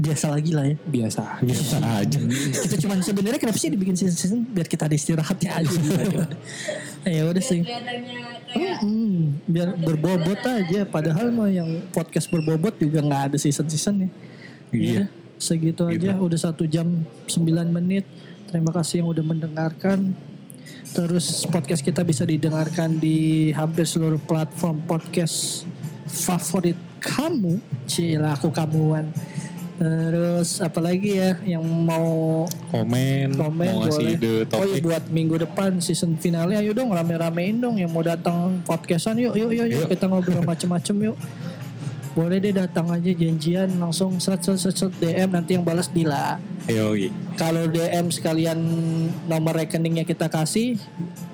biasa lagi lah ya. Biasa. Biasa aja. Kita cuman sebenarnya kenapa sih dibikin season season biar kita ada istirahatnya aja. ya udah sih. Kayak Hmm, biar berbobot aja. Padahal mah yang podcast berbobot juga nggak ada season seasonnya. Iya. Segitu aja. Udah satu jam 9 menit. Terima kasih yang udah mendengarkan. Terus podcast kita bisa didengarkan di hampir seluruh platform podcast favorit kamu. Cila aku kamuan. Terus apalagi ya yang mau Komen, komen mau ngasih boleh. ide Oh iya topik. buat minggu depan season finale ayo dong rame-ramein dong yang mau datang podcastan yuk yuk yuk, yuk. Yuk. kita ngobrol macem-macem yuk. Boleh deh datang aja janjian langsung set set set, set DM nanti yang balas Dila. Yoi. Kalau DM sekalian nomor rekeningnya kita kasih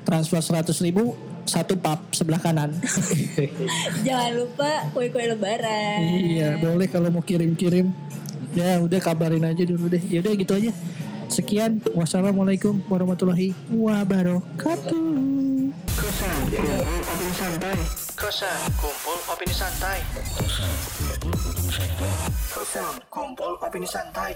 transfer 100 ribu satu pap sebelah kanan. jangan lupa kue-kue lebaran. iya boleh kalau mau kirim-kirim. Ya udah kabarin aja dulu deh. Ya udah gitu aja. Sekian. Wassalamualaikum warahmatullahi wabarakatuh. Kosan kumpul opini santai. Kosan kumpul opini santai. Kosan kumpul opini santai.